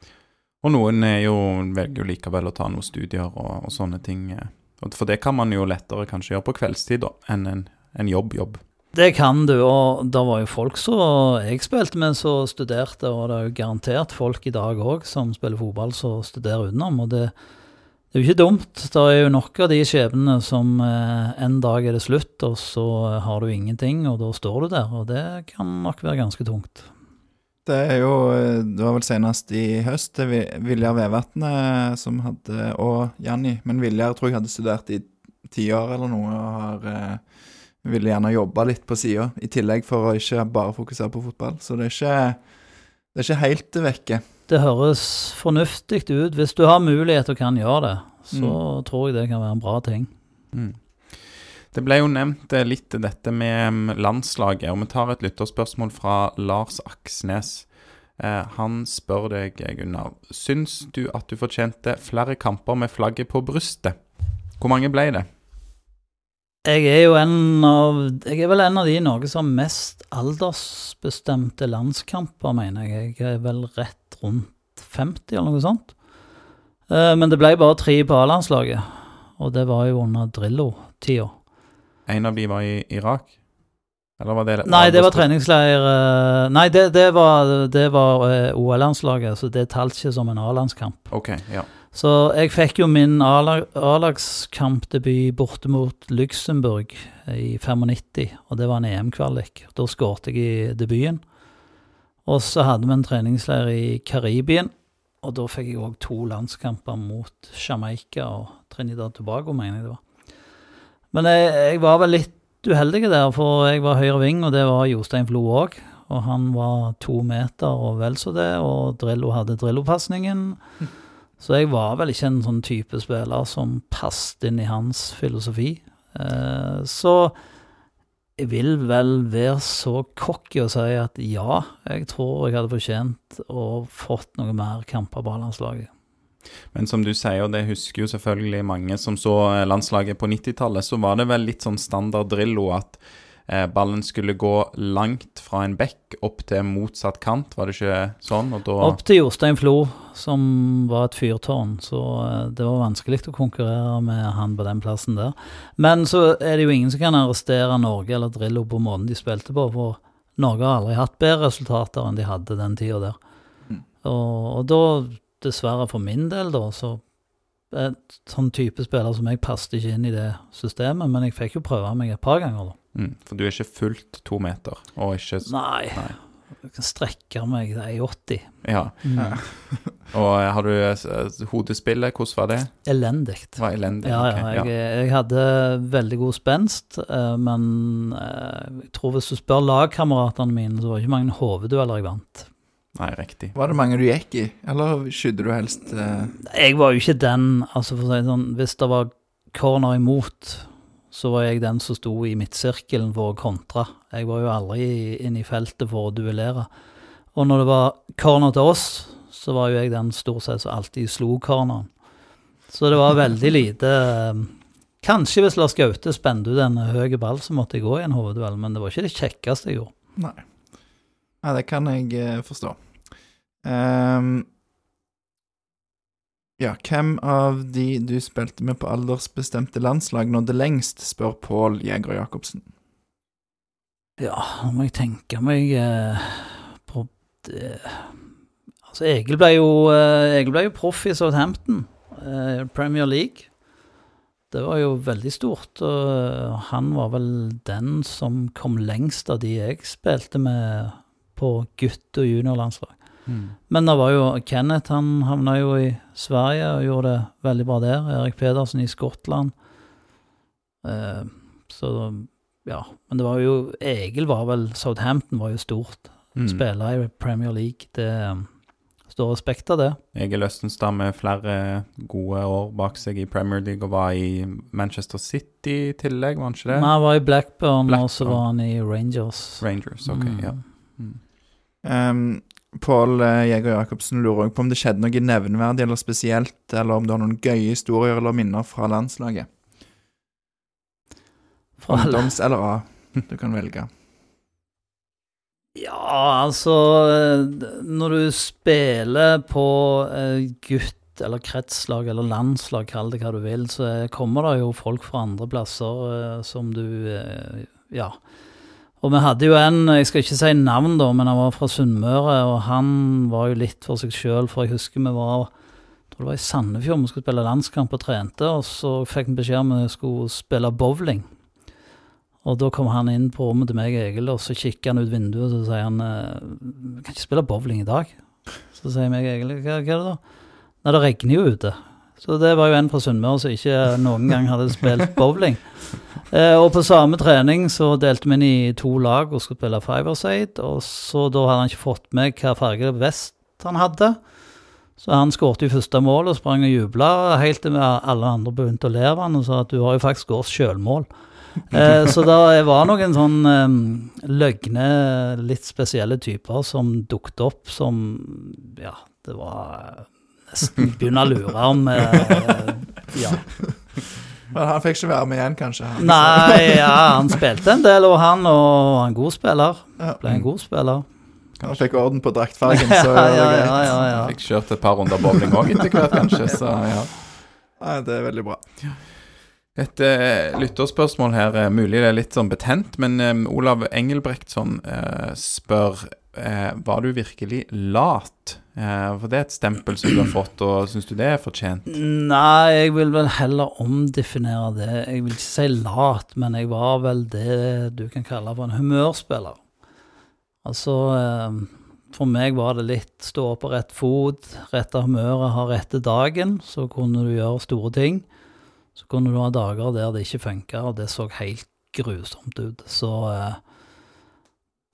Og noen jo, velger jo likevel å ta noen studier og, og sånne ting. eh. For det kan man jo lettere kanskje gjøre på kveldstid da, enn en, en jobb-jobb. Det kan du, og det var jo folk som jeg spilte med som studerte, og det er jo garantert folk i dag òg som spiller fotball som studerer utenom. og det, det er jo ikke dumt. Det er jo nok av de skjebnene som eh, en dag er det slutt, og så har du ingenting, og da står du der. Og det kan nok være ganske tungt. Det er jo eh, Det var vel senest i høst det er Viljar Vevatn eh, som hadde Og Janni. Men Viljar tror jeg hadde studert i ti år eller noe og har eh, ville gjerne jobbe litt på sida, i tillegg for å ikke bare fokusere på fotball. Så det er ikke, det er ikke helt vekke. Det høres fornuftig ut. Hvis du har mulighet og kan gjøre det, så tror jeg det kan være en bra ting. Mm. Det ble jo nevnt eh, litt dette med mm, landslaget, og vi tar et lytterspørsmål fra Lars Aksnes. Eh, han spør deg, eh, Gunnar, syns du at du fortjente flere kamper med flagget på brystet? Hvor mange ble det? Jeg er jo en av Jeg er vel en av de i Norge som har mest aldersbestemte landskamper, mener jeg. Jeg er vel rett rundt 50, eller noe sånt. Men det ble bare tre på A-landslaget, og det var jo under Drillo-tida. En av de var i Irak? Eller var det Nei, det var treningsleir eh, Nei, det, det var, det var eh, OL-landslaget, så det talte ikke som en A-landskamp. Okay, ja. Så jeg fikk jo min A-lag- A-lagskampdebut borte mot Luxembourg i 95, og det var en EM-kvalik. Da skåret jeg i debuten. Og så hadde vi en treningsleir i Karibien, og da fikk jeg òg to landskamper mot Jamaica og Trinidad Tobago, mener jeg det var. Men jeg, jeg var vel litt uheldig der, for jeg var høyre ving, og det var Jostein Flo òg. Og han var to meter og vel så det, og Drillo hadde Drillo-pasningen. Så jeg var vel ikke en sånn type spiller som passet inn i hans filosofi. Eh, så jeg vil vel være så cocky og si at ja, jeg tror jeg hadde fortjent å fått noe mer kamper på A-landslaget. Men som du sier, og det husker jo selvfølgelig mange som så eh, landslaget på 90-tallet, så var det vel litt sånn standard Drillo at eh, ballen skulle gå langt fra en bekk opp til motsatt kant, var det ikke sånn? Og da Opp til Jostein Flo, som var et fyrtårn, så eh, det var vanskelig å konkurrere med han på den plassen der. Men så er det jo ingen som kan arrestere Norge eller Drillo på måten de spilte på, for Norge har aldri hatt bedre resultater enn de hadde den tida der. Og, og da, dessverre for min del, da, så en sånn type spiller som jeg passet ikke inn i det systemet, men jeg fikk jo prøve meg et par ganger, da. mm, For du er ikke fullt to meter, og ikke Nei, Nei. jeg kan strekke meg til 1,80. Ja. Mm. Og eh, har du eh, hodespillet, hvordan var det? Elendig. Var elendig. Ja, ja, jeg, jeg hadde veldig god spenst, eh, men eh, jeg tror hvis du spør lagkameratene mine, så var det ikke mange hoveddueller jeg vant. Nei, riktig. Var det mange du gikk i, eller skydde du helst eh, Jeg var jo ikke den, altså for å si sånn, hvis det var corner imot, så var jeg den som sto i midtsirkelen for å kontre. Jeg var jo aldri inne i feltet for å duellere. Og når det var corner til oss, så var jo jeg den stort sett som alltid slo corneren. Så det var veldig lite eh, Kanskje hvis Lars Gaute spente ut en høy ball, så måtte jeg gå i en hovedduell, men det var ikke det kjekkeste jeg gjorde. Nei. Ja, det kan jeg eh, forstå. Um, ja, hvem av de du spilte med på aldersbestemte landslag nådde lengst, spør Pål Jæger Jacobsen. Ja, nå må jeg tenke meg eh, på det. Altså, Egil ble jo, eh, jo proff i Southampton, eh, Premier League. det var jo veldig stort. Og han var vel den som kom lengst av de jeg spilte med på gutt- og juniorlandslag. Mm. Men det var jo Kenneth, han havna jo i Sverige og gjorde det veldig bra der. Erik Pedersen i Skottland. Eh, så ja. Men det var jo Egil var vel Southampton var jo stort. Mm. Spille i Premier League, det står respekt av det. Egil Østenstad med flere gode år bak seg i Premier League og var i Manchester City i tillegg, var han ikke det? Nei, han var i Blackburn, og så var han i Rangers. Rangers, ok, Mm. ja. Mm. Um, Pål eh, Jæger Jacobsen lurer også på om det skjedde noe nevneverdig eller spesielt, eller om du har noen gøye historier eller minner fra landslaget. Fra Ungdoms eller A. Du kan velge. Ja, altså Når du spiller på eh, gutt- eller kretslag eller landslag, kall det hva du vil, så eh, kommer det jo folk fra andre plasser som du Ja. Og vi hadde jo en, jeg skal ikke si navn, da, men han var fra Sunnmøre, og han var jo litt for seg sjøl, for jeg husker vi var det var i Sandefjord vi skulle spille landskamp og trente, og så fikk vi beskjed om vi skulle spille bowling. Og da kom han inn på rommet til meg og Egil, og så kikker han ut vinduet og så sier han eh, Vi kan ikke spille bowling i dag. Så sier meg og Egil hva, hva er det da? Nei, det regner jo ute. Så det var jo en fra Sunnmøre som ikke noen gang hadde spilt bowling. Eh, og på samme trening så delte vi inn i to lag og skulle spille five-a-side, og så da hadde han ikke fått med hva farge vest han hadde. Så han skårte i første mål og sprang og jubla, helt til alle andre begynte å le av han og sa at du har jo faktisk skåret sjølmål. Eh, så det var noen sånn eh, løgne, litt spesielle typer som dukket opp som Ja, det var begynne å lure om eh, Ja. Men han fikk ikke være med igjen, kanskje? Han. Nei, ja, han spilte en del, og han og var en god spiller. Ble en god spiller. Han fikk orden på draktfargen, så ja, ja, ja, ja, ja. Fikk kjørt et par runder bowling òg etter hvert, kanskje, så ja. Nei, det er veldig bra. Et uh, lytterspørsmål her, eh, mulig det er litt sånn betent, men um, Olav Engelbrektsson uh, spør eh, Var du virkelig lat? Eh, for det er et stempel som du har fått, og syns du det er fortjent? Nei, jeg vil vel heller omdefinere det. Jeg vil ikke si lat, men jeg var vel det du kan kalle for en humørspiller. Altså, eh, for meg var det litt stå på rett fot, rette humøret, ha rette dagen, så kunne du gjøre store ting. Så kunne du ha dager der det ikke funka, og det så helt grusomt ut. Så eh,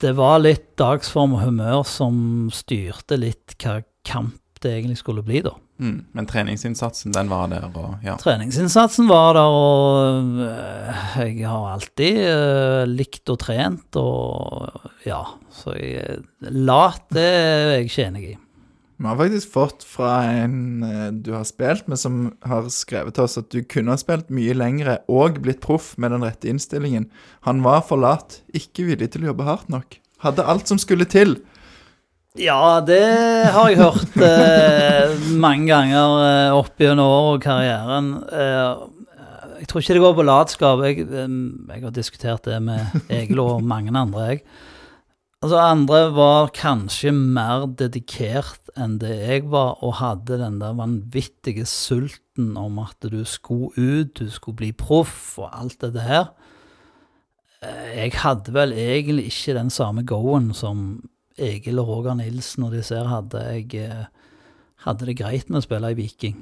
det var litt dagsform og humør som styrte litt hva kamp det egentlig skulle bli, da. Mm. Men treningsinnsatsen, den var der, og ja. Treningsinnsatsen var der, og øh, jeg har alltid uh, likt og trent, og ja, så jeg Lat, det er jeg ikke enig i. Vi har faktisk fått fra en eh, du har spilt med, som har skrevet til oss at du kunne ha spilt mye lengre og blitt proff med den rette innstillingen. Han var for lat, ikke villig til å jobbe hardt nok. Hadde alt som skulle til. Ja, det har jeg hørt eh, mange ganger eh, opp gjennom året og karrieren. Eh, jeg tror ikke det går på latskap. Jeg, eh, jeg har diskutert det med Egil og mange andre, jeg. Altså, andre var kanskje mer dedikert enn det jeg var, og hadde den der vanvittige sulten om at du skulle ut, du skulle bli proff og alt dette her. Eh, Jeg hadde vel egentlig ikke den samme go-en som Egil og Roger Nilsen og disse her hadde. Jeg eh, hadde det greit med å spille i Viking.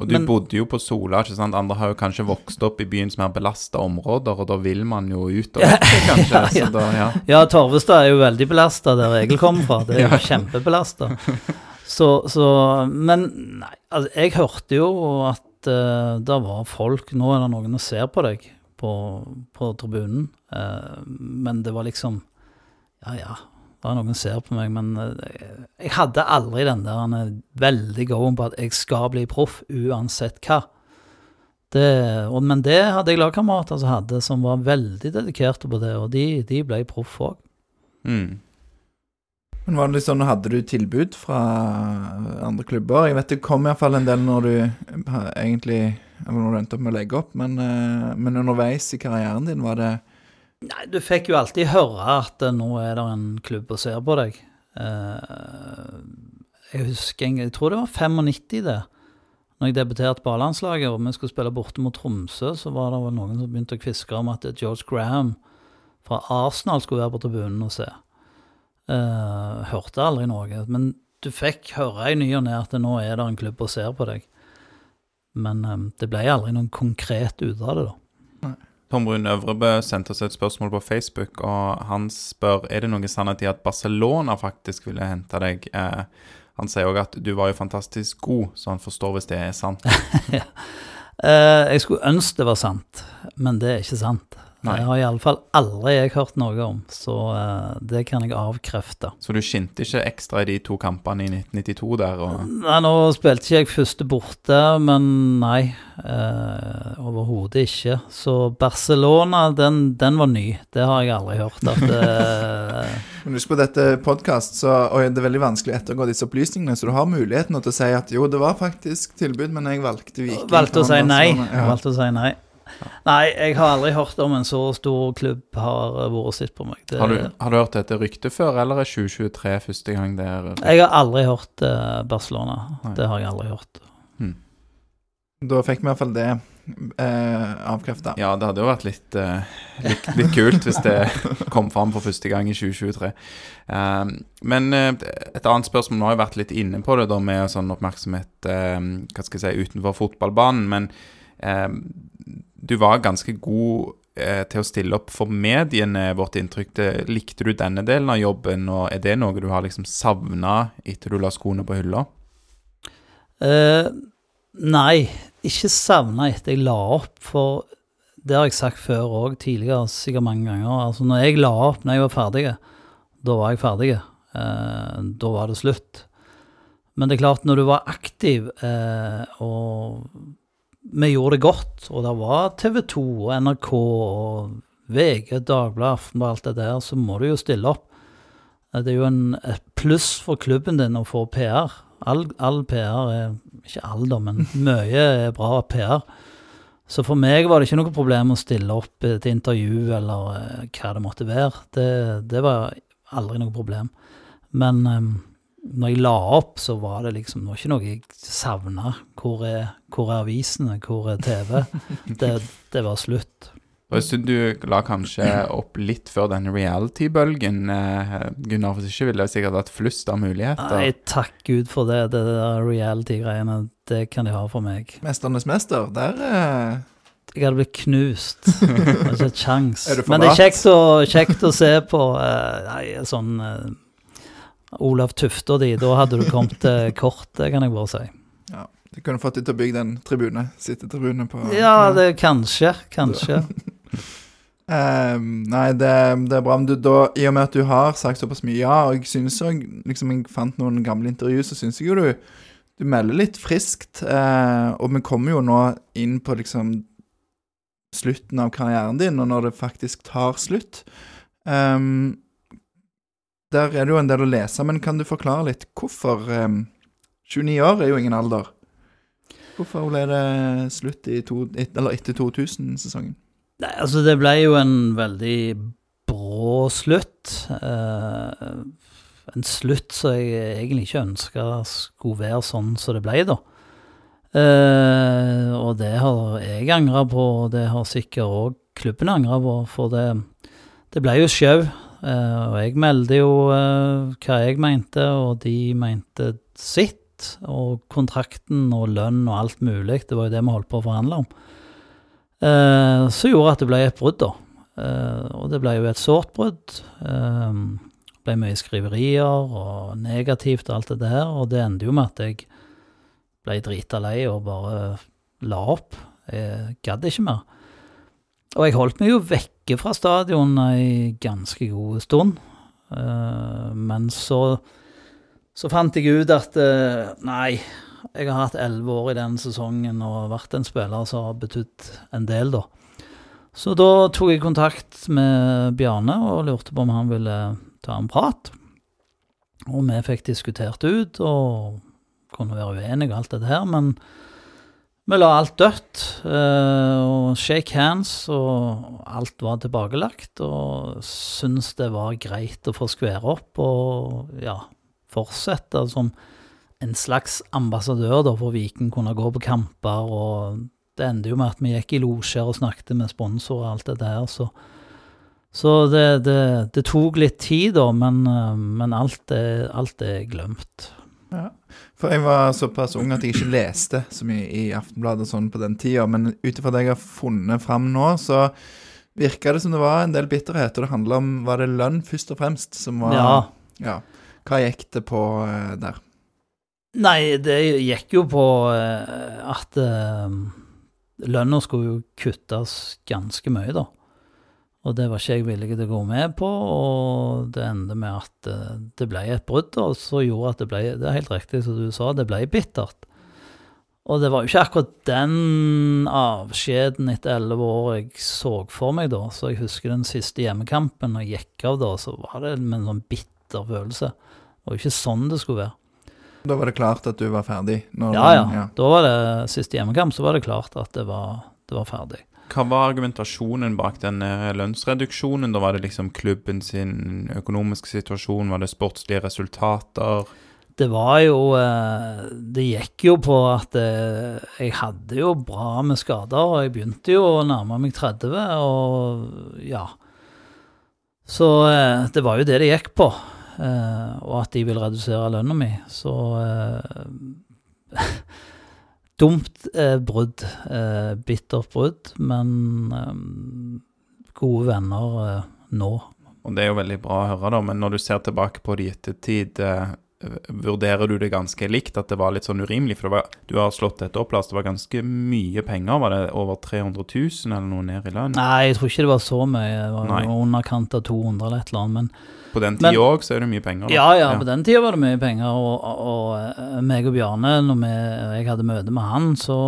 Og du Men- bodde jo på Sola, ikke sant? Andre har jo kanskje vokst opp i byens mer belasta områder, og da vil man jo ut og vekk, kanskje. Ja, ja. Da, ja. Ja, Torvestad er jo veldig belasta der Egil kommer fra. Det er jo kjempebelasta. Så, så Men nei, altså, jeg hørte jo at uh, det var folk Nå er det noen som ser på deg på, på tribunen, uh, men det var liksom Ja, ja. Det var noen ser på meg, men eh, jeg hadde aldri den der han er veldig goen på at jeg skal bli proff uansett hva. Det, og, men det hadde jeg lagkamerater som hadde, som var veldig dedikerte på det, og de, de ble proff òg. Mm. Men var det litt sånn, Hadde du tilbud fra andre klubber? Jeg vet det kom iallfall en del når du eh, egentlig Eller når du endte opp med å legge opp, men, eh, men underveis i karrieren din, var det Nei, du fikk jo alltid høre at eh, nå er det en klubb og ser på deg. Eh, jeg husker jeg tror det var 95 det, når jeg debuterte på A-landslaget og vi skulle spille borte mot Tromsø, så var det vel noen som begynte å kviske om at George Graham fra Arsenal skulle være på tribunen og se. Eh, hørte aldri noe. Men du fikk høre i ny og ne at nå er det en klubb og ser på deg. Men eh, det ble aldri noen konkret ut av det, da. Tom Brun Øvrebø sendte oss et spørsmål på Facebook, og han spør er det noe sannhet i at Barcelona faktisk ville hente deg. Eh, han sier òg at du var jo fantastisk god, så han forstår hvis det er sant. ja. eh, jeg skulle ønske det var sant, men det er ikke sant. Nei. Det har iallfall aldri jeg hørt noe om, så eh, det kan jeg avkrefte. Så du skinte ikke ekstra i de to kampene i 1992 der? Og... Nei, Nå spilte ikke jeg første borte, men nei. Eh, Overhodet ikke. Så Barcelona, den, den, var ny. Det har jeg aldri hørt at eh, Men husk på dette podkast, og det er veldig vanskelig å ettergå disse opplysningene, så du har muligheten til å si at jo, det var faktisk tilbud, men jeg valgte Viking. Valgte å si nei. Ja. Valgte å si nei. Nei, jeg har aldri hørt om en så stor klubb har vært sett på meg. Det, har, du, har, du, hørt dette ryktet før, eller er 2023 første gang det er Jeg har aldri hørt uh, Barcelona. Nei. Det har jeg aldri hørt. Hmm. Da fikk vi i hvert fall det eh, avkrefta. Ja, det hadde jo vært litt, eh, litt, litt, kult hvis det kom fram for første gang i 2023. Eh, men eh, et annet spørsmål, nå har jeg vært litt inne på det da med sånn oppmerksomhet eh, hva skal jeg si, utenfor fotballbanen. men eh, du var ganske god eh, til å stille opp for mediene, vårt inntrykk. Det, likte du denne delen av jobben, og er det noe du har liksom savna etter du la skoene på hylla? Uh, nei, ikke savna etter jeg la opp, for det har jeg sagt før òg, tidligere, sikkert mange ganger. Altså, når jeg la opp, når jeg var ferdig, da var jeg ferdig. Eh, da var det slutt. Men det er klart, når du var aktiv eh, og vi gjorde det godt, og det var TV 2 og NRK og VG, Dagbladet, og alt det der, så må du jo stille opp. Det er jo en, et pluss for klubben din å få PR. All, all PR er Ikke all, da, men mye er bra PR. Så for meg var det ikke noe problem å stille opp til intervju eller uh, hva det måtte være. Det, det, var aldri noe problem. Men um, når jeg la opp, så var det liksom det var ikke noe jeg savna. Hvor, hvor, er avisene? Hvor er TV? Det, det var slutt. Og jeg synes Du la kanskje opp litt før den reality-bølgen, eh, Gunnar. For ikke ville jeg sikkert hatt flust av muligheter. Nei, takk Gud for det. Det der reality-greiene, det kan de ha for meg. 'Mesternes mester', der eh... Jeg hadde blitt knust. Ikke kjangs. Men det er kjekt å, kjekt å se på. Eh, nei, sånn eh, Olav Tufte og de, da hadde du kommet kort, det kan jeg bare si. Ja, Du kunne fått dem til å bygge den tribune, sittetribune på Ja, det kanskje. Kanskje. um, nei, det, det, er bra. Men du, da, i og med at du har sagt såpass mye ja, og jeg synes òg liksom, Jeg fant noen gamle intervju, så syns jeg jo du du melder litt friskt. Uh, og vi kommer jo nå inn på liksom slutten av karrieren din, og når det faktisk tar slutt. Um, der er det jo en del å lese, men kan du forklare litt hvorfor um, 29 år er jo ingen alder. Hvorfor ble det slutt to, et, etter 2000-sesongen? Nei, altså Det ble jo en veldig brå slutt. Uh, en slutt som jeg egentlig ikke ønska skulle være sånn som det ble, da. Uh, og det har jeg angra på, og det har sikkert òg klubben angra på. For det, det ble jo sjau. Uh, og jeg meldte jo uh, hva jeg mente, og de mente sitt. Og kontrakten og lønn og alt mulig. Det var jo det vi holdt på å forhandle om. Uh, så gjorde at det ble et brudd, da. og det ble jo et sårt brudd. det ble mye skriverier og negativt og alt det der. Og det endte jo med at jeg ble drita lei og bare la opp. Jeg gadd ikke mer. Og jeg holdt meg jo vekke fra stadion ei ganske god stund. Uh, men så, så fant jeg ut at uh, nei, jeg har hatt elleve år i den sesongen og vært en spiller som har betydd en del, da. Så da tok jeg kontakt med Bjarne og lurte på om han ville ta en prat. Og vi fikk diskutert ut og kunne være uenige og alt dette her, men vi la alt dødt, eh, og shake hands, og alt var tilbakelagt. Og syntes det var greit å få skvære opp og ja, fortsette som en slags ambassadør da, for Viken, kunne gå på kamper. og Det endte jo med at vi gikk i losjer og snakket med sponsorer og alt det der. Så, så det, det, det, tok litt tid, da, men, eh, men alt, er, alt, er, glemt. Ja. For jeg var såpass ung at jeg ikke leste så mye i Aftenbladet og sånn på den tida, men ut ifra det jeg har funnet fram nå, så virka det som det var en del bitterhet, og det handla om Var det lønn, først og fremst, som var Ja. ja. Hva gikk det på uh, der? Nei, det gikk jo på uh, at uh, lønna skulle jo kuttes ganske mye, da. Og det var ikke jeg villig til å gå med på, og det endte med at det ble et brudd, og så gjorde at det ble Det er helt riktig som du sa, det ble bittert. Og det var jo ikke akkurat den avskjeden etter elleve år jeg så for meg da. Så jeg husker den siste hjemmekampen, og gikk av da, så var det med en sånn bitter følelse. Det var jo ikke sånn det skulle være. Da var det klart at du var ferdig? ja, ja, ja. Da var det siste hjemmekamp, så var det klart at det var, det var ferdig. Hva var argumentasjonen bak den lønnsreduksjonen? Da var det liksom klubben sin økonomiske situasjon, var det sportslige resultater? det var jo eh, Det gikk jo på at eh, jeg hadde jo bra med skader, og jeg begynte jo å nærme meg 30, og ja. Så eh, det var jo det det gikk på, og at de ville redusere lønna mi. Så Dumt brudd. bittert brudd, men gode venner nå. Og det er jo veldig bra å høre, da, men når du ser tilbake på det i ettertid vurderer du det ganske likt, at det var litt sånn urimelig? For var, du har slått dette opp, Lars. Det var ganske mye penger. Var det over 300 000 eller noe ned i lønn? Nei, jeg tror ikke det var så mye. Det var Nei. underkant av 200 eller et eller annet. Men, på den tida òg så er det mye penger? Da. Ja, ja, ja, på den tida var det mye penger. Og, og, og meg og Bjarne, når vi, jeg hadde møte med han, så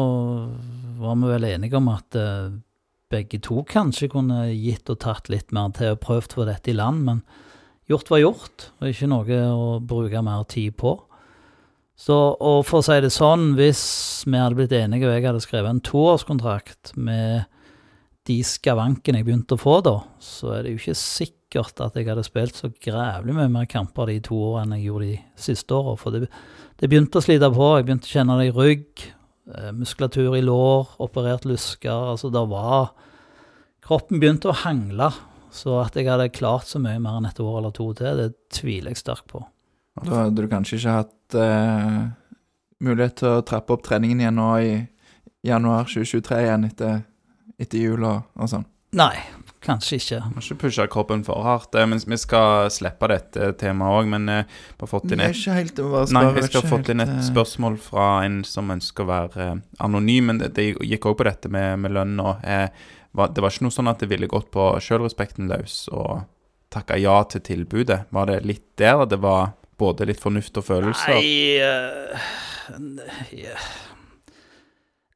var vi vel enige om at uh, begge to kanskje kunne gitt og tatt litt mer til og prøvd for dette i land. men gjort var gjort, og ikke noe å bruke mer tid på. Så, og for å si det sånn, hvis vi hadde blitt enige og jeg hadde skrevet en toårskontrakt med de skavankene jeg begynte å få da, så er det jo ikke sikkert at jeg hadde spilt så grævlig mye mer kamper de to årene enn jeg gjorde de siste åra. For det, det, begynte å slite på. Jeg begynte å kjenne det i rygg, eh, muskulatur i lår, operert lusker. Altså, det var Kroppen begynte å hangle. Så at jeg hadde klart så mye mer enn et år eller to til, det tviler jeg sterkt på. Da hadde du kanskje ikke hatt eh, mulighet til å trappe opp treningen igjen nå i januar 2023 igjen etter, etter jul og, og, sånn? Nei, kanskje ikke. Må ikke pushe kroppen for hardt. Eh, men vi skal slippe dette temaet òg, men vi har fått inn et helt Nei, vi skal ha fått inn et eh, spørsmål fra en som ønsker å være eh, anonym, men det, det gikk òg på dette med, med lønn og Eh, Det var ikke noe sånn at det ville gått på sjølrespekten løs og takka ja til tilbudet. Var det litt der det var både litt fornuft og følelser? Nei uh, yeah.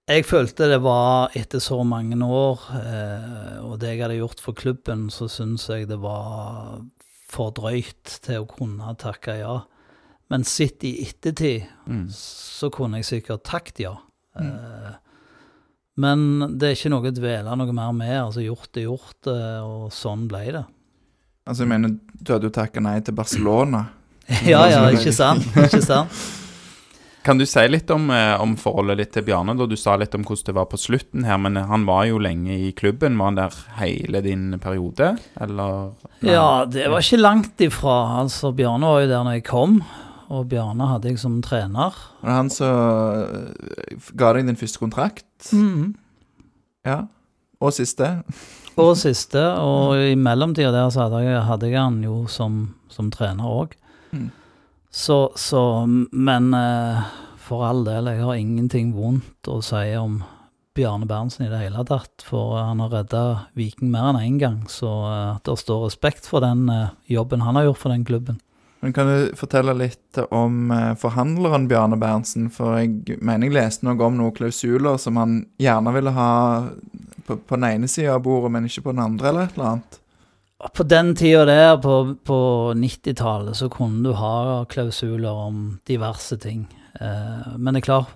Jeg følte det var etter så mange år, eh, og det jeg hadde gjort for klubben, så syns jeg det var for drøyt til å kunne takke ja. Men sitt i ettertid, mm. så kunne jeg sikkert takket ja. Mm. Uh, men det er ikke noe å dvele noe mer med. altså Gjort er gjort, eh, og sånn ble det. Altså, jeg mener, du hadde jo takka nei til Barcelona. ja, ja, ikke sant. Ikke sant. Kan du si litt om, eh, om, forholdet ditt til Bjarne? da Du sa litt om hvordan det var på slutten her, men han var jo lenge i klubben. Var han der hele din periode, eller? Nei? Ja, det var ikke langt ifra. Altså, Bjarne var jo der når jeg kom og Bjarne hadde jeg som trener. Og han som eh, ga deg din første kontrakt? Mm. Ja. Og siste? og siste. Og i mellomtida der så hadde jeg, hadde jeg han jo som, som trener òg. Mm. Så, så, Men eh, for all del, jeg har ingenting vondt å si om Bjarne Berntsen i det hele tatt. For han har redda Viking mer enn én en gang. Så uh, det står respekt for den uh, jobben han har gjort for den klubben. Men Kan du fortelle litt om eh, forhandleren Bjarne Berntsen? For jeg mener jeg leste noe om noen klausuler som han gjerne ville ha på, på den ene sida av bordet, men ikke på den andre, eller et eller annet? På den tida der, på, på 90-tallet, så kunne du ha klausuler om diverse ting. Eh, men det er klart,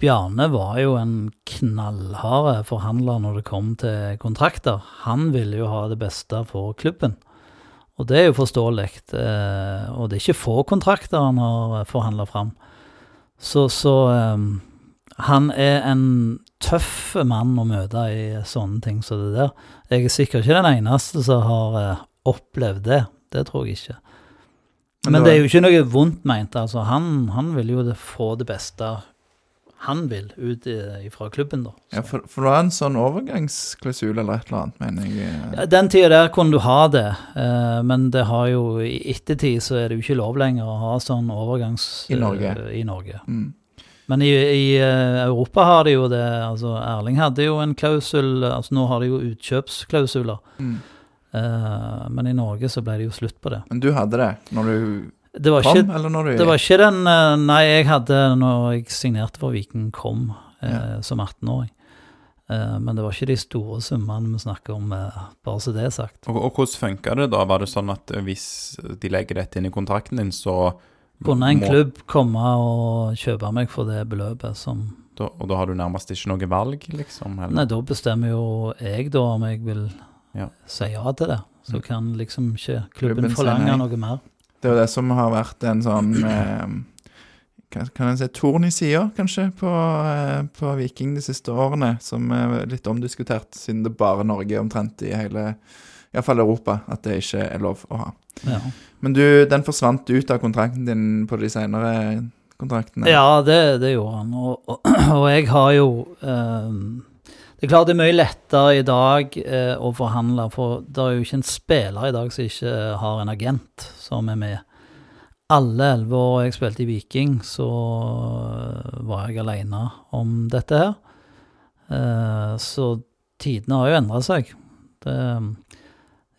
Bjarne var jo en knallhard forhandler når det kom til kontrakter. Han ville jo ha det beste for klubben. Og det er jo forståelig. Eh, og det er ikke få kontrakter han har forhandla fram. Så, så um, han er en tøff mann å møte i sånne ting som det der. Jeg er sikkert ikke den eneste som har uh, opplevd det. Det tror jeg ikke. Men det er jo ikke noe vondt meint. Altså, han, han vil jo få det beste han vil ut fra klubben, da. Ja, for, for det var en sånn overgangsklausul eller et eller annet, mener jeg. eh. Ja, Den tida der kunne du ha det, eh, men det har jo i ettertid så er det jo ikke lov lenger å ha sånn overgangs... I Norge. Uh, I Norge. Mm. Men i, i eh, Europa har de jo det altså Erling hadde jo en klausul altså Nå har de jo utkjøpsklausuler. Mm. Uh, men i Norge så ble det jo slutt på det. Men du hadde det når du Det kom, ikke, eller når du det var ikke den eh, Nei, jeg hadde når jeg signerte for Viking kom eh, Ja. som 18-åring. Uh, men det var ikke de store summene vi snakker om, bare så det er sagt. Og, og hvordan funka det da? Var det sånn at hvis de legger dette inn i kontrakten din, så Kunne en må- klubb komme og kjøpe meg for det beløpet som da, Og da har du nærmest ikke noe valg, liksom? Eller? Nei, da bestemmer jo jeg da om jeg vil Ja. si ja til det. Så Mm. kan liksom ikke Klubben klubben forlange noe mer. Det er jo det som har vært en sånn eh, Kan kan en si torn i sida, kanskje, på, eh, på Viking de siste årene. Som er litt omdiskutert, siden det bare Norge omtrent i hele Iallfall Europa, at det ikke er lov å ha. Ja, Men du, den forsvant ut av kontrakten din på de senere kontraktene? ja det, det gjorde han. Og, og, og jeg har jo ehm, Det er klart det er mye lettere i dag eh, å forhandle, for det er jo ikke en spiller i dag som ikke har en agent som er med. Alle elleve år jeg spilte i Viking, så eh, var jeg aleine om dette her. Eh, så tidene har jo endra seg. Det er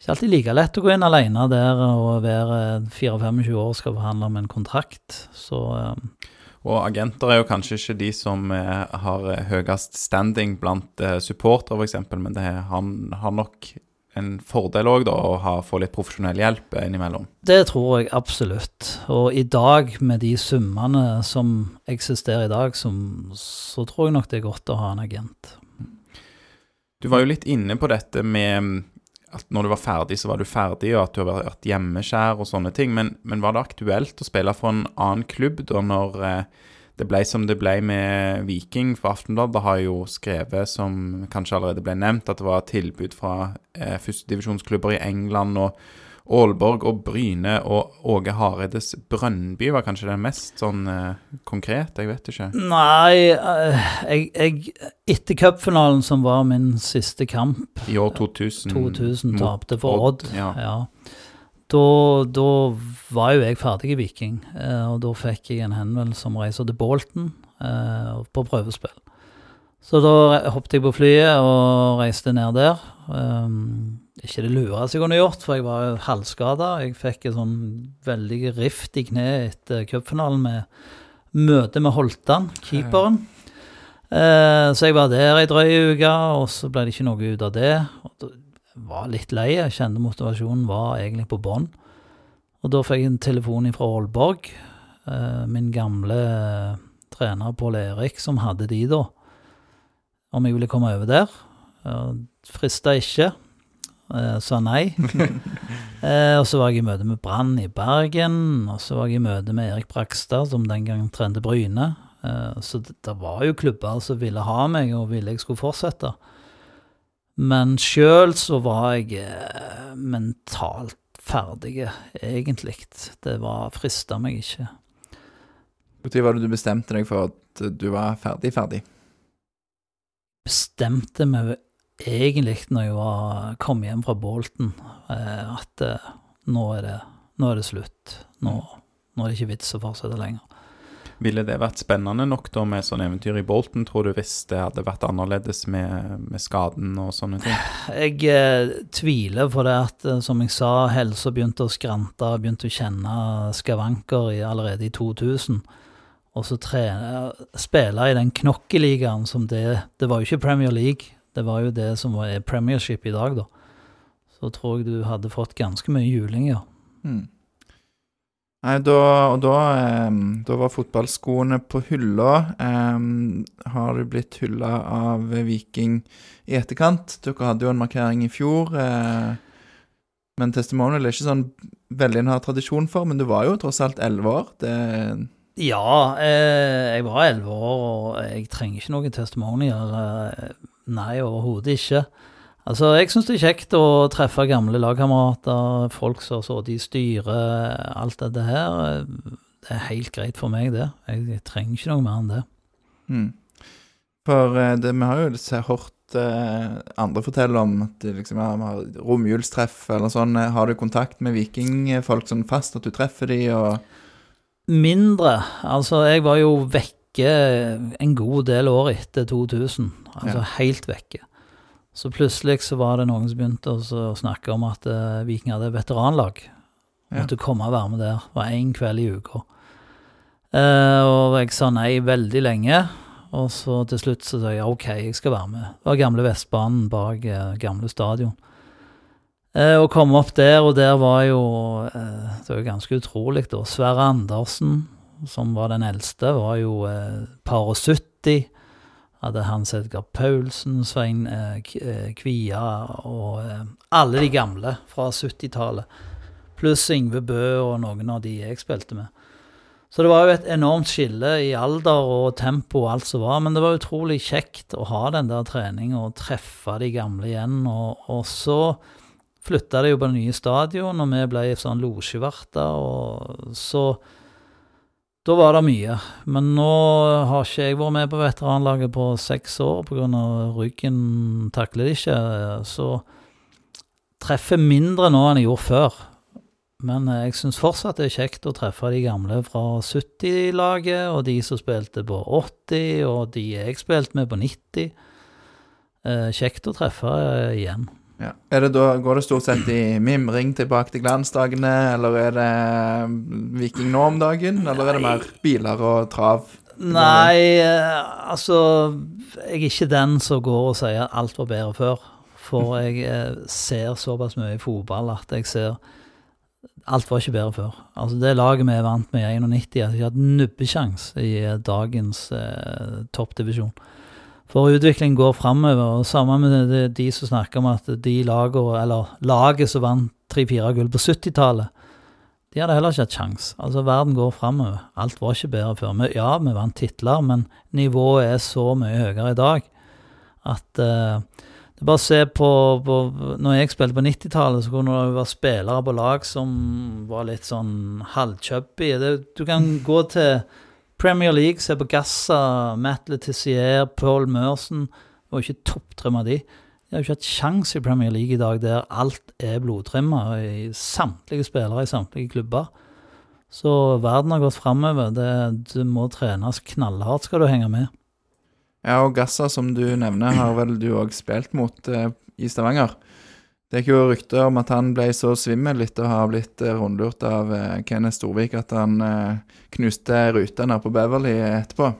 ikke alltid like lett å gå inn alene der og være 24-25 år og skal forhandle om en kontrakt. Så eh, Og agenter er jo kanskje ikke de som eh, har høyest standing blant eh, supportere, f.eks., men det han har nok en fordel òg, da, å ha, få litt profesjonell hjelp innimellom. det tror jeg absolutt. Og i dag, med de summene som eksisterer i dag, som, så tror jeg nok det er godt å ha en agent. Du var jo litt inne på dette med at når du var ferdig, så var du ferdig, og at du har vært hjemmeskjær og sånne ting. Men, men var det aktuelt å spille for en annen klubb da når eh, det ble som det ble med Viking? For Aftenbladet har jo skrevet, som kanskje allerede ble nevnt, at det var tilbud fra eh, førstedivisjonsklubber i England og Aalborg og Bryne og Åge Hareides Brønnby var kanskje den mest sånn eh, konkret, jeg vet ikke. Nei, eh, jeg, jeg Etter cupfinalen, som var min siste kamp, I år 2000. 2000 tapte for Odd. Ja. Ja. Da, da var jo jeg ferdig i Viking, eh, og da fikk jeg en henvendelse om å reise til Bolton eh, på prøvespill. Så da hoppet jeg på flyet og reiste ned der. Um, ikke det lureste jeg kunne gjort, for jeg var halvskada. Jeg fikk en sånn veldig rift i kneet etter cupfinalen med møte med Holtan, keeperen. Eh, så jeg var der ei drøy uke, og så ble det ikke noe ut av det. Jeg var litt lei. Jeg kjente motivasjonen var egentlig på bånn. Og da fikk jeg en telefon fra Aalborg. Eh, min gamle eh, trener Pål Erik som hadde de da. Om jeg ville komme over der. Frista ikke. Eh, sa nei. Eh, og så var jeg i møte med Brann i Bergen. Og så var jeg i møte med Erik Brakstad, som den gang trente Bryne. Eh, så det, det var jo klubber som ville ha meg, og ville jeg skulle fortsette. Men sjøl så var jeg mentalt ferdig, egentlig. Det var frista meg ikke. Når var det du bestemte deg for at du var ferdig ferdig? Bestemte meg egentlig når jeg var, kom hjem fra Bolton, eh, at eh, nå, er det, nå er det slutt. Nå, nå er det ikke vits å fortsette lenger. Ville det vært spennende nok da med sånn eventyr i Bolton, tror du, hvis det hadde vært annerledes med, med skaden og sånne ting? Jeg eh, tviler på det at, eh, som jeg sa, helsa begynte å skrante, begynte å kjenne skavanker i, allerede i 2000. Og så spille i den knokkeligaen som det Det var jo ikke Premier League, det var jo det som var er Premiership i dag, da. Så tror jeg du hadde fått ganske mye juling, ja. Mm. Nei, da, og da, em, da var fotballskoene på hylla. Um, har du blitt hylla av Viking i etterkant? Dere hadde jo en markering i fjor. Uh, men testimonial er ikke sånn veldig en har tradisjon for, men du var jo tross alt elleve år. Det, Ja, eh, jeg var elleve år, og jeg trenger ikke noen testimonier. Eh, nei, overhodet ikke. Altså, jeg syns det er kjekt å treffe gamle lagkamerater, folk som har sittet i styret, alt dette her. Det er helt greit for meg, det. Jeg, trenger ikke noe mer enn det. Mm. For eh, det, vi har jo hørt eh, andre fortelle om at liksom, ja, vi har romjulstreff eller sånn. Har du kontakt med vikingfolk sånn fast, at du treffer de og Mindre. Altså, jeg var jo vekke en god del år etter 2000. Altså Ja. helt vekke. Så plutselig så var det noen som begynte å snakke om at uh, Viking hadde veteranlag. Ja. Måtte komme og være med der. Det var én kveld i uka. Uh, og jeg sa nei veldig lenge. Og så til slutt så sa jeg OK, jeg skal være med. Det var gamle Vestbanen bak uh, gamle stadion. Å komme opp der, og der var jo Det var jo ganske utrolig, da. Sverre Andersen, som var den eldste, var jo eh, par og 70. Hadde Hans Edgar Paulsen, Svein eh, eh, Kvia og eh, alle de gamle fra 70-tallet. Pluss Yngve Bø og noen av de jeg spilte med. Så det var jo et enormt skille i alder og tempo og alt som var, men det var utrolig kjekt å ha den der treninga og treffe de gamle igjen. Og, og så flytta de jo på det nye stadion, og vi ble sånn losjeverter, og så Da var det mye. Men nå har ikke jeg vært med på veteranlaget på seks år pga. ryggen takler det ikke. Så treffer mindre nå enn jeg gjorde før. Men jeg syns fortsatt det er kjekt å treffe de gamle fra 70-laget, og de som spilte på 80, og de jeg spilte med på 90. Eh, Kjekt å treffe eh, igjen. Ja. er det da, Går det stort sett i mimring tilbake til glansdagene, eller er det mm, Viking nå om dagen? Eller er det mer biler og trav? Nei, eh, altså Jeg er ikke den som går og sier at alt var bedre før. For jeg eh, ser såpass mye i fotball at jeg ser Alt var ikke bedre før. Altså Det laget vi er vant med i 91, hadde ikke hatt nubbesjans i eh, dagens eh, toppdivisjon. For utviklingen går framover, og sammen med de, som snakker om at de lagene, eller laget som vant tre-fire gull på 70-tallet, de hadde heller ikke hatt sjans. Altså, verden går framover. Alt var ikke bedre før. Vi, ja, vi vant titler, men nivået er så mye høyere i dag at uh, det er bare å se på, på Når jeg spilte på 90-tallet, så kunne det være spillere på lag som var litt sånn halvchubby. Du kan gå til Premier League, se på Gassa, Matt Letizier, Paul Merson. Og ikke topptrimma de. De har jo ikke hatt sjans i Premier League i dag der alt er blodtrimma i samtlige spillere i samtlige klubber. Så verden har gått framover. Det- må trenes knallhardt skal du henge med. Ja, og Gassa, som du nevner, har vel du òg spilt mot eh, i Stavanger. Det gikk jo rykter om at han ble så svimmel etter å ha blitt eh, rundlurt av eh, Kenneth Storvik at han eh, knuste ruta nede på Beverly etterpå.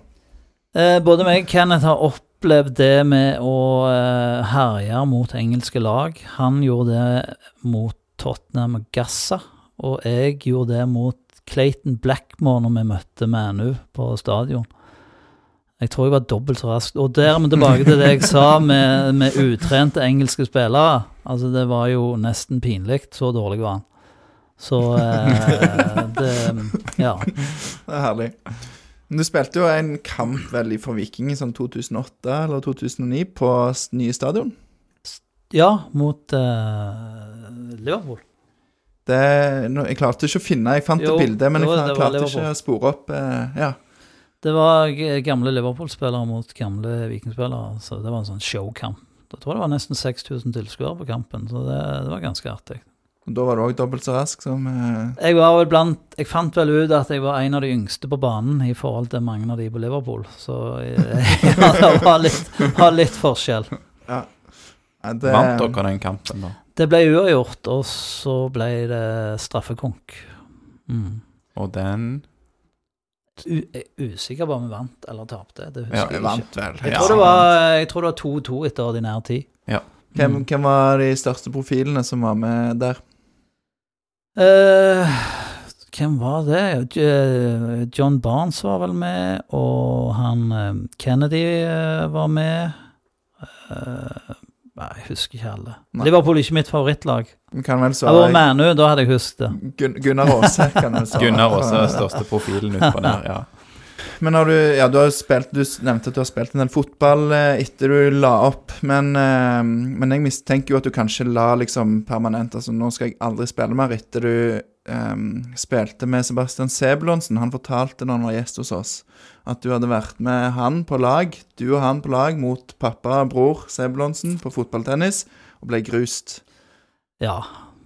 Eh, både meg og Kenneth har opplevd det med å eh, herje mot engelske lag. Han gjorde det mot Tottenham og Gassa, og jeg gjorde det mot Clayton Blackmore når vi møtte Manu på stadion. Jeg tror jeg var dobbelt så rask. Og der er vi tilbake til det jeg sa med, med utrente engelske spillere. Altså, det var jo nesten pinlig. Så dårlig var han. Så eh, det Ja. Det er herlig. Men du spilte jo en kamp veldig for Viking i sånn 2008 eller 2009 på nye stadion. Ja, mot eh, Liverpool. Det, jeg klarte ikke å finne Jeg fant Jo, et bilde, men jo, jeg det klarte ikke å spore opp eh, Ja. Det var gamle Liverpool-spillere mot gamle Vikingspillere, så det var en sånn showkamp. Jeg tror det var nesten 6000 tilskuere på kampen, så det, det var ganske artig. Og Da var du òg dobbelt så rask som eh, Jeg var vel blant Jeg fant vel ut at jeg var en av de yngste på banen i forhold til mange av de på Liverpool, så jeg, ja, det var litt, var litt forskjell. ja, det, Vant dere den kampen, da? Det ble uavgjort, og så ble det straffekonk. Mm. Og den jeg usikker på om vi vant eller tapte. Det husker Ja, jeg ikke. vant vel. Jeg tror, det var, jeg tror det var 2-2 etter ordinær tid. Hvem, Mm. hvem var de største profilene som var med der? Uh, hvem var det? John Barnes var vel med, og han eh, Kennedy eh, var med. Eh, Nei, jeg husker ikke alle. Nei. Liverpool er ikke mitt favorittlag. Kan vel Det var svare Manu, da hadde jeg husket det. Gun Gunnar Aase. kan vel svare. Gunnar også, største profilen utpå der. ja. Men har du, ja, du har spilt Du nevnte at du har spilt en del fotball eh, etter du la opp, men, eh, men jeg mistenker jo at du kanskje la liksom permanent Altså, nå skal jeg aldri spille mer etter du um, spilte med Sebastian Sebulonsen. Han fortalte når han var gjest hos oss, at du hadde vært med han på lag, du og han på lag, mot pappa og bror Sebulonsen på fotballtennis, og ble grust. Ja,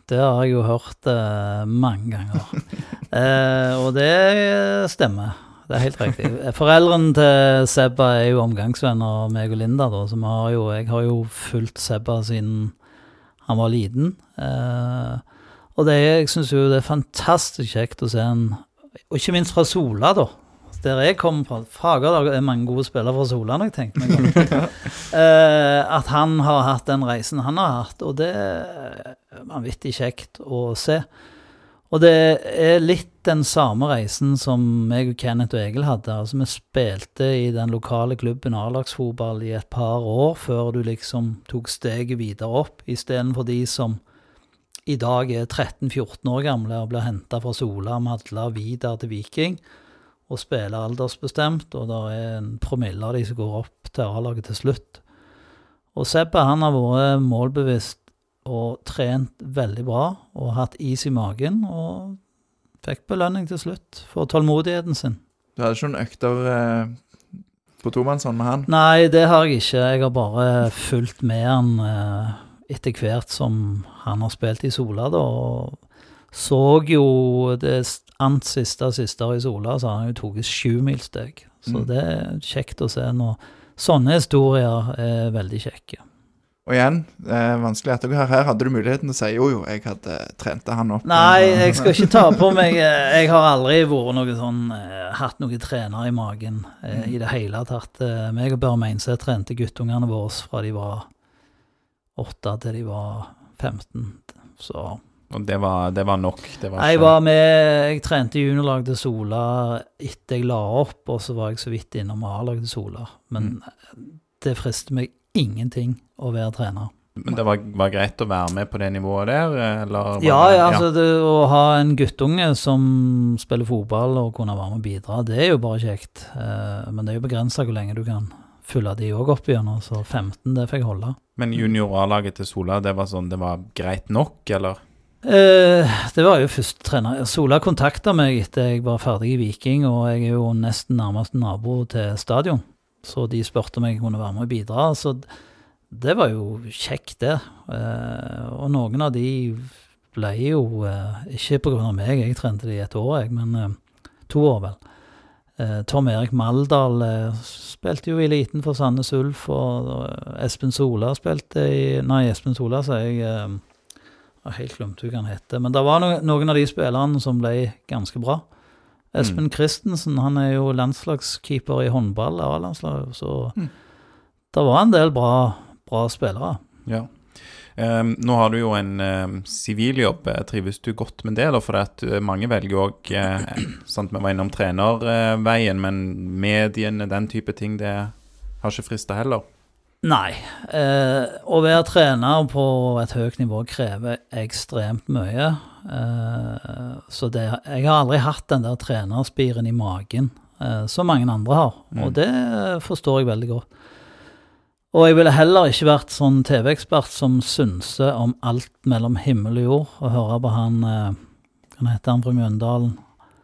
det har jeg jo hørt eh, mange ganger. eh, og det stemmer. Det er helt riktig. Foreldrene til Sebba er jo omgangsvenner av meg og Linda, da, så har jo, jeg har jo fulgt Sebba siden han var liten. Eh, og det, jeg syns jo det er fantastisk kjekt å se en Og ikke minst fra Sola, da. Der jeg kommer fra. Fager, det er mange gode spillere fra Sola, når jeg tenker meg om. Eh, at han har hatt den reisen han har hatt, og det er vanvittig kjekt å se. Og det er litt den samme reisen som meg og Kenneth og Egil hadde. Altså Vi spilte i den lokale klubben A-lagsfotball i et par år før du liksom tok steget videre opp, istedenfor de som i dag er 13-14 år gamle og blir henta fra Sola, Madla, Vidar til Viking og spiller aldersbestemt, og det er en promille av de som går opp til A-laget til slutt. Og Sebba han har vært målbevisst og trent veldig bra og hatt is i magen, og fikk belønning til slutt for tålmodigheten sin. Du hadde ikke noen økter eh, på tomannshånd med han? Nei, det har jeg ikke. Jeg har bare fulgt med han eh, etter hvert som han har spilt i Sola, da, og så jo det ant siste siste i Sola, så har han jo tatt sjumilssteg. Så Mm. det er kjekt å se nå. sånne historier er veldig kjekke. Og igjen, det er vanskelig etter her. Her hadde du muligheten til å si jo, jo, jeg hadde trent han opp. Nei, jeg skal ikke ta på meg eh, Jeg har aldri vært noe sånn eh, hatt noen trener i magen eh, i det hele tatt. Eh, meg og Børre Meinseth trente guttungene våre fra de var åtte til de var 15. Så Og det var, det var nok. Det var jeg var med Jeg trente i juniorlag til Sola etter jeg la opp, og så var jeg så vidt innom A-lag til Sola. Men det frister meg ingenting å være trener. Men det var, var greit å være med på det nivået der, eller? Ja, det- ja, altså det, å ha en guttunge som spiller fotball og kunne være med og bidra, det er jo bare kjekt. Eh, men det er jo begrensa hvor lenge du kan fylle de òg opp igjennom, så 15 det fikk holde. Men junior-A-laget til Sola, det var sånn, det var greit nok, eller? Eh, det var jo først trener. Sola kontakta meg etter jeg var ferdig i Viking, og jeg er jo nesten nærmeste nabo til stadion. Så de spurte om jeg kunne være med og bidra. Så det var jo kjekt, det. Eh, og noen av de ble jo eh, Ikke pga. meg, jeg trente de i et år, jeg, men eh, to år, vel. Tom Erik Maldal spilte jo i eliten for Sandnes Ulf, og Espen Sola spilte i Nei, Espen Sola, eh, jeg har helt glemt hva han heter. Men det var noen av de spillerne som ble ganske bra. Espen Christensen han er jo landslagskeeper i håndball, A-landslaget, så Mm. det var en del bra, bra spillere. Ja. Um, nå har du jo en um, siviljobb. Eh, Trives du godt med det? Eller for at eh, mange velger òg uh, Sant, vi var innom trenerveien, men mediene, den type ting, det har ikke frista heller. Nei. Eh, å være trener på et høyt nivå krever ekstremt mye. Eh, så det, jeg har aldri hatt den der trenerspiren i magen eh, som mange andre har. Mm. Og det forstår jeg veldig godt. Og jeg ville heller ikke vært sånn TV-ekspert som synser om alt mellom himmel og jord, og høre på han eh, Hva heter han fra Mjøndalen?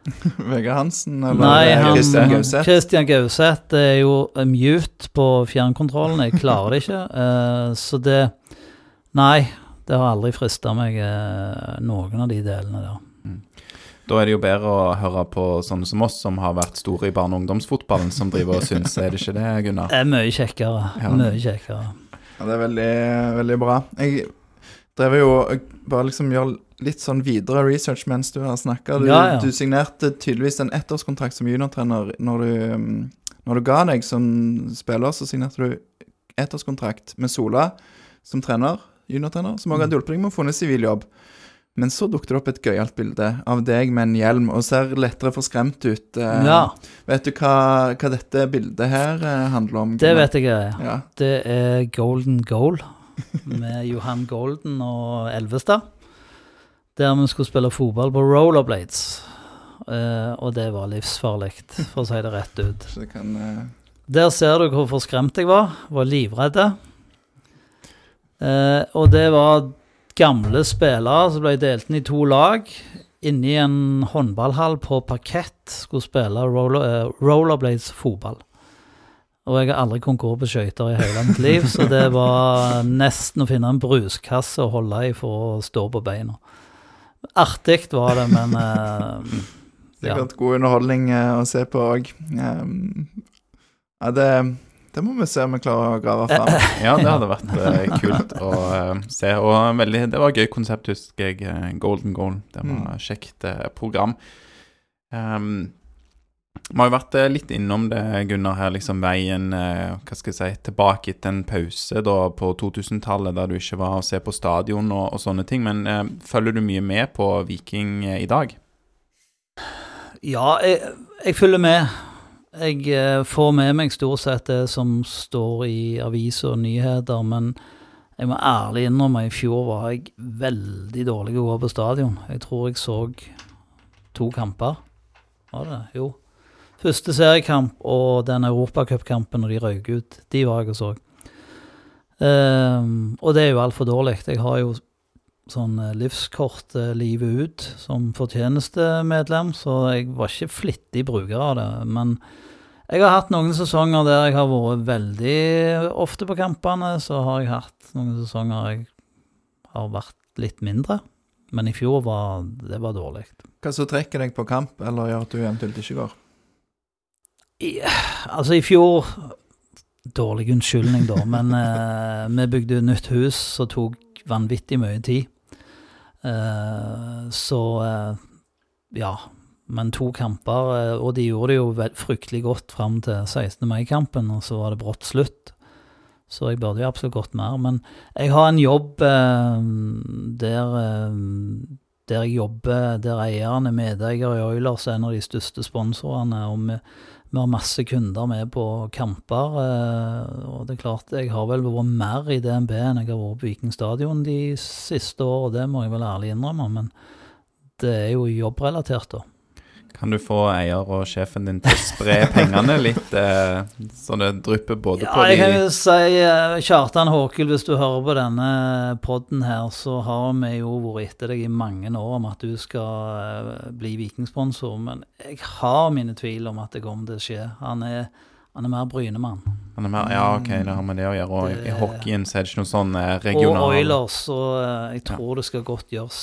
Vegard Hansen eller Nei, han, Christian Gauseth? Christian Gauseth er jo mute på fjernkontrollen. Jeg klarer det ikke. Så det Nei, det har aldri frista meg, eh, noen av de delene der. Da er det jo bedre å høre på sånne som oss, som har vært store i barne- og ungdomsfotballen, som driver og syns. Er det ikke det, Gunnar? Det er mye kjekkere. Ja. Mye kjekkere. Ja, det er veldig, veldig bra. Jeg drev jo bare liksom gjør litt sånn videre research mens du har snakka. Du, Ja, ja. du signerte tydeligvis en ettårskontrakt som juniortrener når du, når du ga deg som spiller, så signerte du ettårskontrakt med Sola som trener, juniortrener, som Mm. også hadde hjulpet deg med å få sivil siviljobb. Men så dukket det opp et gøyalt bilde av deg med en hjelm, og ser lettere forskremt ut. Eh, Ja, Vet du hva, hva dette bildet her eh, handler om? det vet jeg. Ja. Det er golden goal. med Johan Golden og Elvestad. Der vi skulle spille fotball på rollerblades. Eh, og det var livsfarlig, for å si det rett ut. Så kan uh... Der ser du hvor forskremt jeg var. Var livredd. Eh, og det var gamle spillere som ble delt inn i to lag. Inni en håndballhall på parkett skulle spille roller, eh, rollerblades fotball. Og jeg har aldri konkurrert på skøyter i hele mitt liv, så det var nesten å finne en bruskasse å holde i for å stå på beina. Artig var det, men eh, ja. Sikkert god underholdning eh, å se på òg. ja, det, det må vi se om vi klarer å grave fram. Ja, det hadde vært uh, kult å uh, se. Og veldig, det var et gøy konsept, husker jeg. eh, Golden Goal. Det var et kjekt uh, program. Um, vi har jo vært litt innom det, Gunnar, her, liksom veien hva skal jeg si, tilbake etter en pause da på 2000-tallet, der du ikke var å se på stadion og, og sånne ting. Men følger du mye med på Viking i dag? Ja, jeg, jeg følger med. Jeg eh, får med meg stort sett det som står i aviser og nyheter, men jeg må ærlig innrømme, i fjor var jeg veldig dårlig å gå på stadion. Jeg tror jeg så to kamper. Var det det? Jo. Første seriekamp og den europacupkampen når de røyk ut. De var jeg og så. Um, og det er jo altfor dårlig. Jeg har jo sånn eh, livskort eh, livet ut som fortjenestemedlem, så jeg var ikke flittig bruker av det. Men jeg har hatt noen sesonger der jeg har vært veldig ofte på kampene. Så har jeg hatt noen sesonger jeg har vært litt mindre. Men i fjor var det var dårlig. Hva som trekker deg på kamp, eller gjør at du eventuelt ikke går? I, altså, i fjor Dårlig unnskyldning, da, men eh, vi bygde nytt hus som tok vanvittig mye tid. Eh, så eh, ja. Men to kamper, eh, og de gjorde det jo fryktelig godt fram til 16. mai-kampen, og så var det brått slutt. Så jeg burde jo absolutt gått mer. Men jeg har en jobb der, der jeg jobber, der eieren er medeier i Oilers, en av de største sponsorene. og vi har masse kunder med på kamper, eh, og det er klart jeg har vel vært mer i DNB enn jeg har vært på Viking stadion de siste årene, det må jeg vel ærlig innrømme, men det er jo jobbrelatert, da. Kan du få eier og sjefen din til å spre pengene litt, eh, så det drypper både Ja, på jeg kan jo si eh, Kjartan Håkil, hvis du hører på denne podden her, så har vi jo vært etter deg i mange år om at du skal eh, bli Vikingsponsor, men jeg har mine tvil om at det kommer til å skje. Han er, han er mer Brynemann. Han er mer, Ja, OK, det har med det å gjøre. Og i hockeyen så er det ikke noe sånn regional Og Oilers, så eh, jeg tror det skal godt gjøres.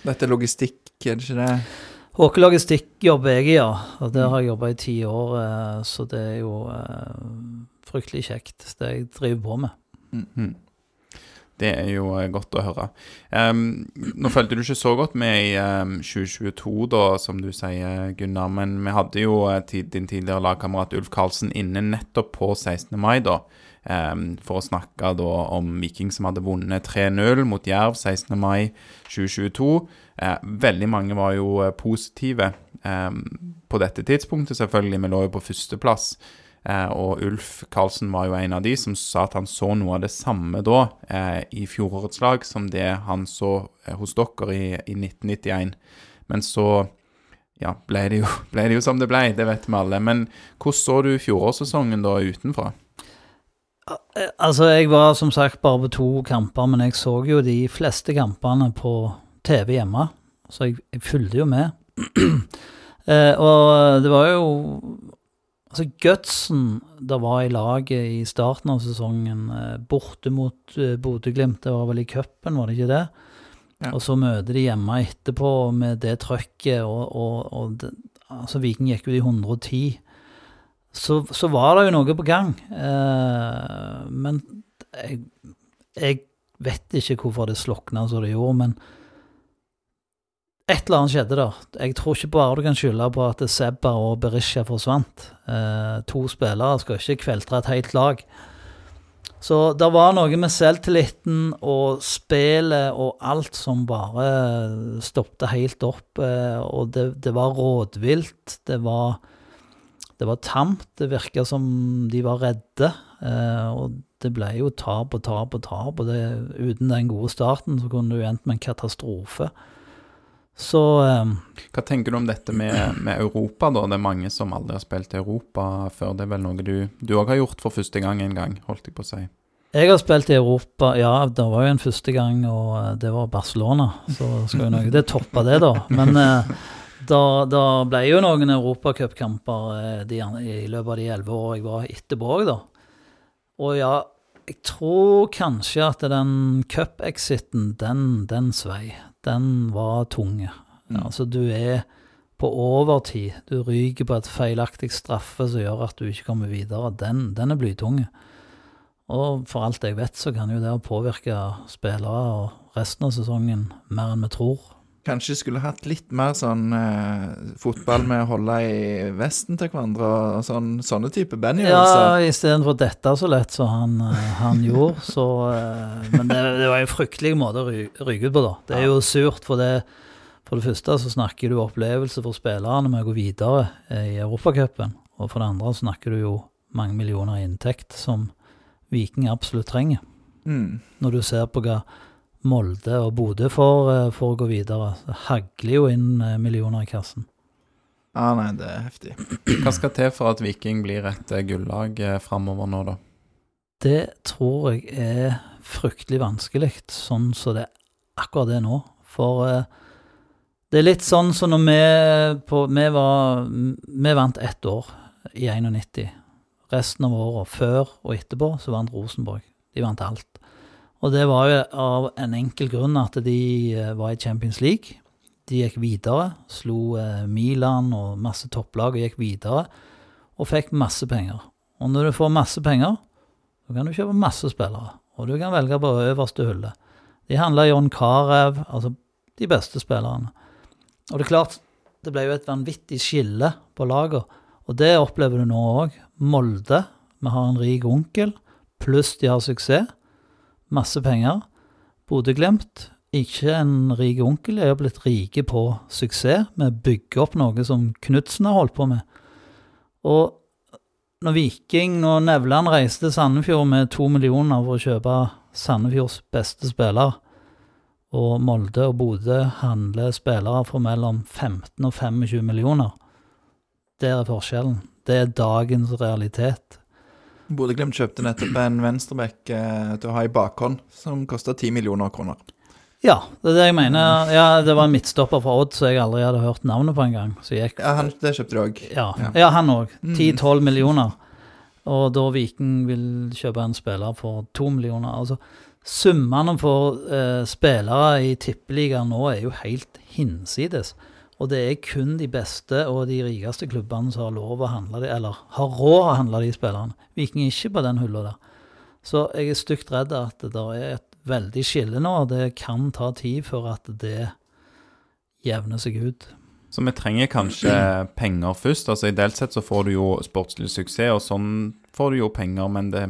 Dette er logistikk, er det ikke det? Håke Logistikk jobber jeg i, ja. Og der har jeg jobba i ti år, eh, så det er jo eh, fryktelig kjekt, det jeg driver på med. Mhm. Det er jo eh, godt å høre. Um, nå fulgte du ikke så godt med i um, 2022, da, som du sier, Gunnar. Men vi hadde jo din tidligere lagkamerat Ulf Karlsen inne nettopp på 16. mai, da. Em, for å snakke da om Viking som hadde vunnet 3-0 mot Jerv 16. mai 2022. Eh, veldig mange var jo eh, positive em, på dette tidspunktet, selvfølgelig. Vi lå jo på førsteplass. Eh, og Ulf Karlsen var jo en av de som sa at han så noe av det samme da, i fjorårets lag, som det han så hos dere i, i 1991. Men så ja, ble det, jo, ble det jo som det ble, det vet vi alle. Men hvordan så du fjorårssesongen da utenfra? Altså, jeg var som sagt bare på to kamper, men jeg så jo de fleste kampene på TV hjemme, så jeg, jeg fulgte jo med. eh, og det var jo Altså, gutsen det var i laget i starten av sesongen, eh, borte mot eh, Bodø-Glimt, det var vel i cupen, var det ikke det? Ja. Og så møter de hjemme etterpå med det trøkket, og, og, og det, altså Viking gikk jo i 110 så, så var det jo noe på gang. Eh, men jeg, jeg vet ikke hvorfor det slokna som det gjorde, men et eller annet skjedde der. Jeg tror ikke bare du kan skylde på at Sebba og Berisha forsvant. Eh, to spillere skal ikke kveltre et helt lag. Så det var noe med selvtilliten og spillet og alt som bare stoppet helt opp. Eh, og det, det var rådvilt. Det var det var tamt. Det virka som de var redde. Eh, og det ble jo tap og tap og tap, og det, uten den gode starten så kunne det jo endt med en katastrofe. Så eh, Hva tenker du om dette med, med Europa, da? Det er mange som aldri har spilt i Europa før. Det er vel noe du òg har gjort for første gang en gang, holdt jeg på å si. jeg har spilt i Europa, ja, det var jo en første gang, og eh, det var Barcelona. Så skal jo noe Det toppe det, da. Men da, da ble jo noen europacupkamper eh, i løpet av de elleve årene. jeg var etterpå òg, da. Og ja, jeg tror kanskje at den cup-exiten, den, den svei. Den var tung. Altså, du er på overtid. Du ryker på et feilaktig straffe som gjør at du ikke kommer videre. Den, den er blytung. Og for alt jeg vet, så kan jo det påvirke spillere og resten av sesongen mer enn vi tror. Kanskje skulle hatt litt mer sånn eh, fotball med å holde i vesten til hverandre og sånn, sånne type Ja, bandyøvelser. istedenfor dette så lett som han, eh, han gjorde, så eh, Men det, det var en fryktelig måte å ry- ryke ut på, da. Det er jo surt, for det For det første så snakker du opplevelse for spillerne med å gå videre i Europacupen. Og for det andre så snakker du jo mange millioner i inntekt, som Viking absolutt trenger. Mm. Når du ser på hva Molde og Bodø får eh, for å gå videre, Det hagler jo inn eh, millioner i kassen. Ja, nei, det er heftig. Hva skal til for at Viking blir et eh, gullag framover nå, da? Det tror jeg er fryktelig vanskelig, sånn som det er akkurat det nå. For det er litt sånn som når vi på Vi var Vi vant ett år i 91. Resten av året, før og etterpå, så vant Rosenborg. De vant alt. Og det var jo av en enkel grunn at de eh, var i Champions League. De gikk videre, slo eh, Milan og masse topplag og gikk videre, og fikk masse penger. Og når du får masse penger, så kan du kjøpe masse spillere, og du kan velge på øverste hylle. De handla John Carew, altså de beste spillerne. Og det er klart, det ble jo et vanvittig skille på laget, og det opplever du nå òg. Molde, vi har en rik onkel, pluss de har suksess. Masse penger. Bodø-Glimt, ikke en rik onkel, er jo blitt rike på suksess. Vi bygger opp noe som Knutsen har holdt på med. Og når Viking, og Nevland reiste til Sandefjord med to millioner for å kjøpe Sandefjords beste spiller, og Molde og Bodø handler spillere for mellom 15 og 25 millioner, der er forskjellen. Det er dagens realitet. Bodø-Glimt kjøpte nettopp en venstreback eh, til å ha i bakhånd, som kosta 10 millioner kroner. Ja, det er det jeg mener. Ja, det var en midtstopper fra Odd som jeg aldri hadde hørt navnet på engang. Så Ja, han, det kjøpte de òg. Ja, Ja. ja han òg. Mm. 10-12 millioner. Og da Viking vil kjøpe en spiller for 2 millioner Altså, summene for eh, spillere i tippeligaen nå er jo helt hinsides. Og det er kun de beste og de rikeste klubbene som har lov å handle de, eller har råd å handle de spillerne. Viking er ikke på den hylla der. Så jeg er stygt redd at det der er et veldig skille nå, og det kan ta tid før at det jevner seg ut. Så vi trenger kanskje penger først. Altså Ideelt sett så får du jo sportslig suksess, og sånn får du jo penger, men det,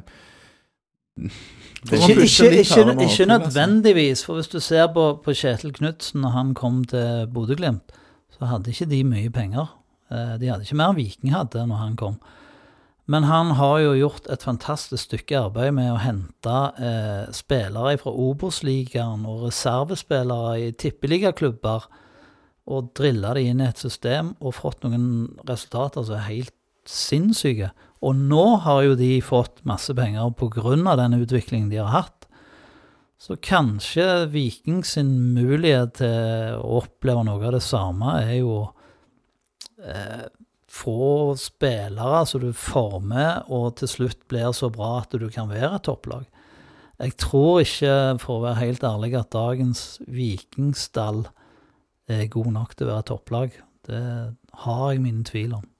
Ikke, ikke, ikke, ikke altså. nødvendigvis, for hvis du ser på, på Kjetil Knutsen når han kom til Bodø-Glimt, så hadde ikke de mye penger. Eh, De hadde ikke mer enn Viking hadde når han kom. Men han har jo gjort et fantastisk stykke arbeid med å hente eh, spillere fra Obos-ligaen og reservespillere i tippeligaklubber og drille de inn i et system og fått noen resultater som er helt sinnssyke. Og nå har jo de fått masse penger pga. den utviklingen de har hatt. Så kanskje Viking sin mulighet til å oppleve noe av det samme er jo eh, få spillere som du former, og til slutt blir så bra at du kan være et topplag. Jeg tror ikke, for å være helt ærlig, at dagens Vikingstall er god nok til å være topplag. Det har jeg mine tvil om.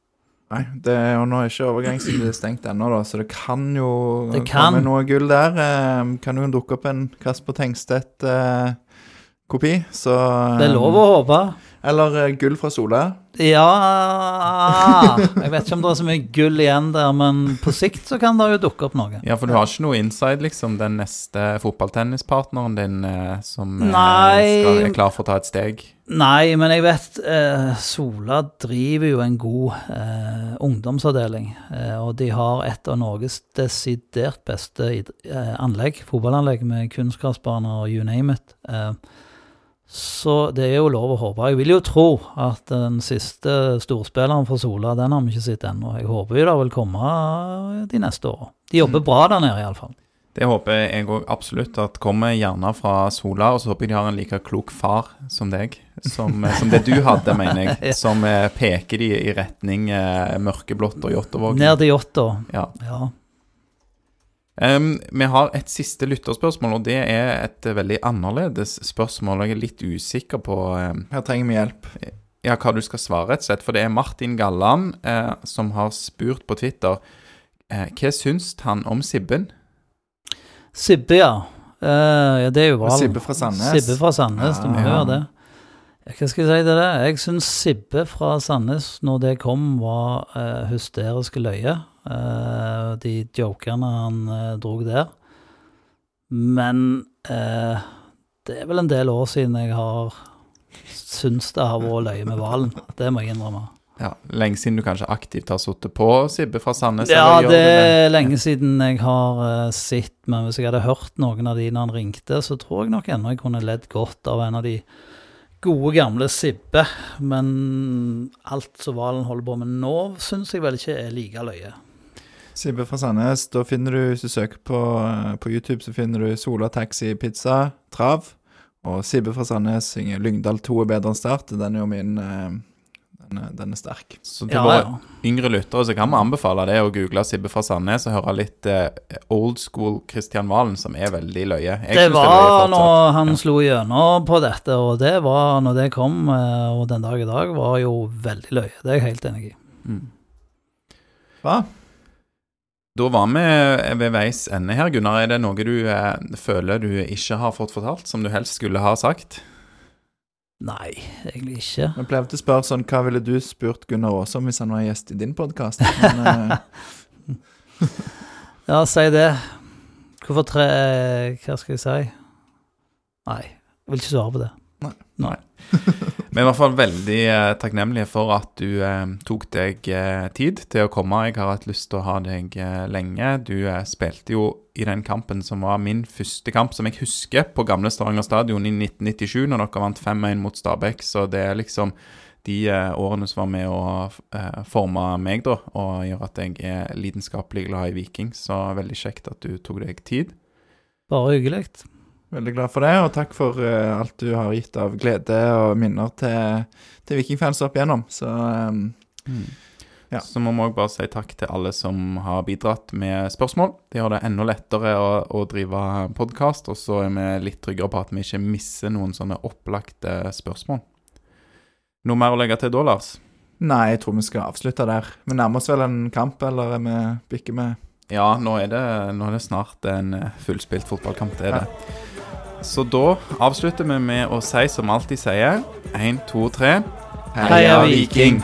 Nei, det og nå er ikke overgangsvinduet stengt ennå, da, så det kan jo Det kan. komme noe gull der. Eh, kan jo dukke opp en Kasper Tengstedt-kopi, så Det er lov å håpe. Eller eh, gull fra Sola? Ja Jeg vet ikke om det er så mye gull igjen der, men på sikt så kan det jo dukke opp noe. Ja, for du har ikke noe inside, liksom, den neste fotballtennispartneren din eh, som eh, Nei. skal, er klar for å ta et steg? Nei, men jeg vet eh, Sola driver jo en god eh, ungdomsavdeling. Eh, og de har et av Norges desidert beste eh, anlegg, fotballanlegg, med kunstgressbaner og you name it. Eh, så det er jo lov å håpe. Jeg vil jo tro at den siste storspilleren for Sola, den har vi ikke sett ennå. Jeg håper jo det vil komme de neste åra. De jobber bra der nede, iallfall. Det håper jeg òg absolutt at kommer gjerne fra Sola, og så håper jeg de har en like klok far som deg. Som, eh, som det du hadde, mener jeg. Som eh, peker de i retning eh, mørkeblått og Jåttåvåg. Ned til Jåttå. Ja. Ja. Um, vi har et siste lytterspørsmål, og det er et veldig annerledes spørsmål. Jeg er litt usikker på um, Her trenger vi hjelp. ja, hva du skal svare, rett og slett. For det er Martin Galland eh, som har spurt på Twitter eh, hva syns han om Sibben. Sibbe, ja. Uh, ja. Det er jo valg. Sibbe fra Sandnes. Sibbe fra Sandnes, det må Ja. jo være det. Hva skal jeg si til det? Jeg syns Sibbe fra Sandnes, når det kom, var uh, hysteriske løye. Uh, de jokerne han uh, dro der. Men uh, det er vel en del år siden jeg har syntes det har vært løye med hvalen. Det må jeg innrømme. Ja, Lenge siden du kanskje aktivt har sittet på Sibbe fra Sandnes? Ja, eller det er lenge siden jeg har uh, sett, men hvis jeg hadde hørt noen av de når han ringte, så tror jeg nok ennå jeg kunne ledd godt av en av de gode, gamle Sibbe. Men alt som Valen holder på med nå, syns jeg vel ikke er like løye. Sibbe fra Sandnes. Da finner du, hvis du søker på, eh, på YouTube, så finner du Sola Taxi Pizza Trav. Og Sibbe fra Sandnes synger 'Lyngdal 2 er bedre enn start'. Den er jo min eh, den, den er sterk. Så til Ja, våre ja. yngre lyttere så kan vi anbefale det å google Sibbe fra Sandnes og høre litt eh, old school Kristian Valen, som er veldig løye. Jeg Det var det løye når han Ja. slo gjennom på dette, og det var når det kom, eh, og den dag i dag, var jo veldig løye. Det er jeg helt enig i. Mm. Hva? Da var vi ved veis ende her, Gunnar. Er det noe du eh, føler du ikke har fått fortalt, som du helst skulle ha sagt? Nei, egentlig ikke. Vi til å spørre sånn Hva ville du spurt Gunnar Aase om hvis han var gjest i din podkast? Eh, Ja, si det. Hvorfor tre Hva skal jeg si? Nei, jeg vil ikke svare på det. Vi er i hvert fall veldig eh, takknemlige for at du eh, tok deg eh, tid til å komme. Jeg har hatt lyst til å ha deg eh, lenge. Du eh, spilte jo i den kampen som var min første kamp, som jeg husker, på gamle Stavanger stadion i 1997, når dere vant 5-1 mot Stabæk. Så det er liksom de eh, årene som var med å forme meg, da, og gjør at jeg er lidenskapelig glad i Viking. Så veldig kjekt at du tok deg tid. Bare hyggelig. Veldig glad for det, og takk for uh, alt du har gitt av glede og minner til, til vikingfans opp igjennom. Så eh, Ja. Så må vi òg bare si takk til alle som har bidratt med spørsmål. Det gjør det enda lettere å, å drive podkast, og så er vi litt tryggere på at vi ikke misser noen sånne opplagte spørsmål. Noe mer å legge til da, Lars? nei, jeg tror vi skal avslutte der. Vi nærmer oss vel en kamp, eller er vi bikker med Ja, nå er det, nå er det snart en eh, fullspilt fotballkamp. Det er det. Så da avslutter vi med å si som alltid sier. Én, to, tre. Heia Viking!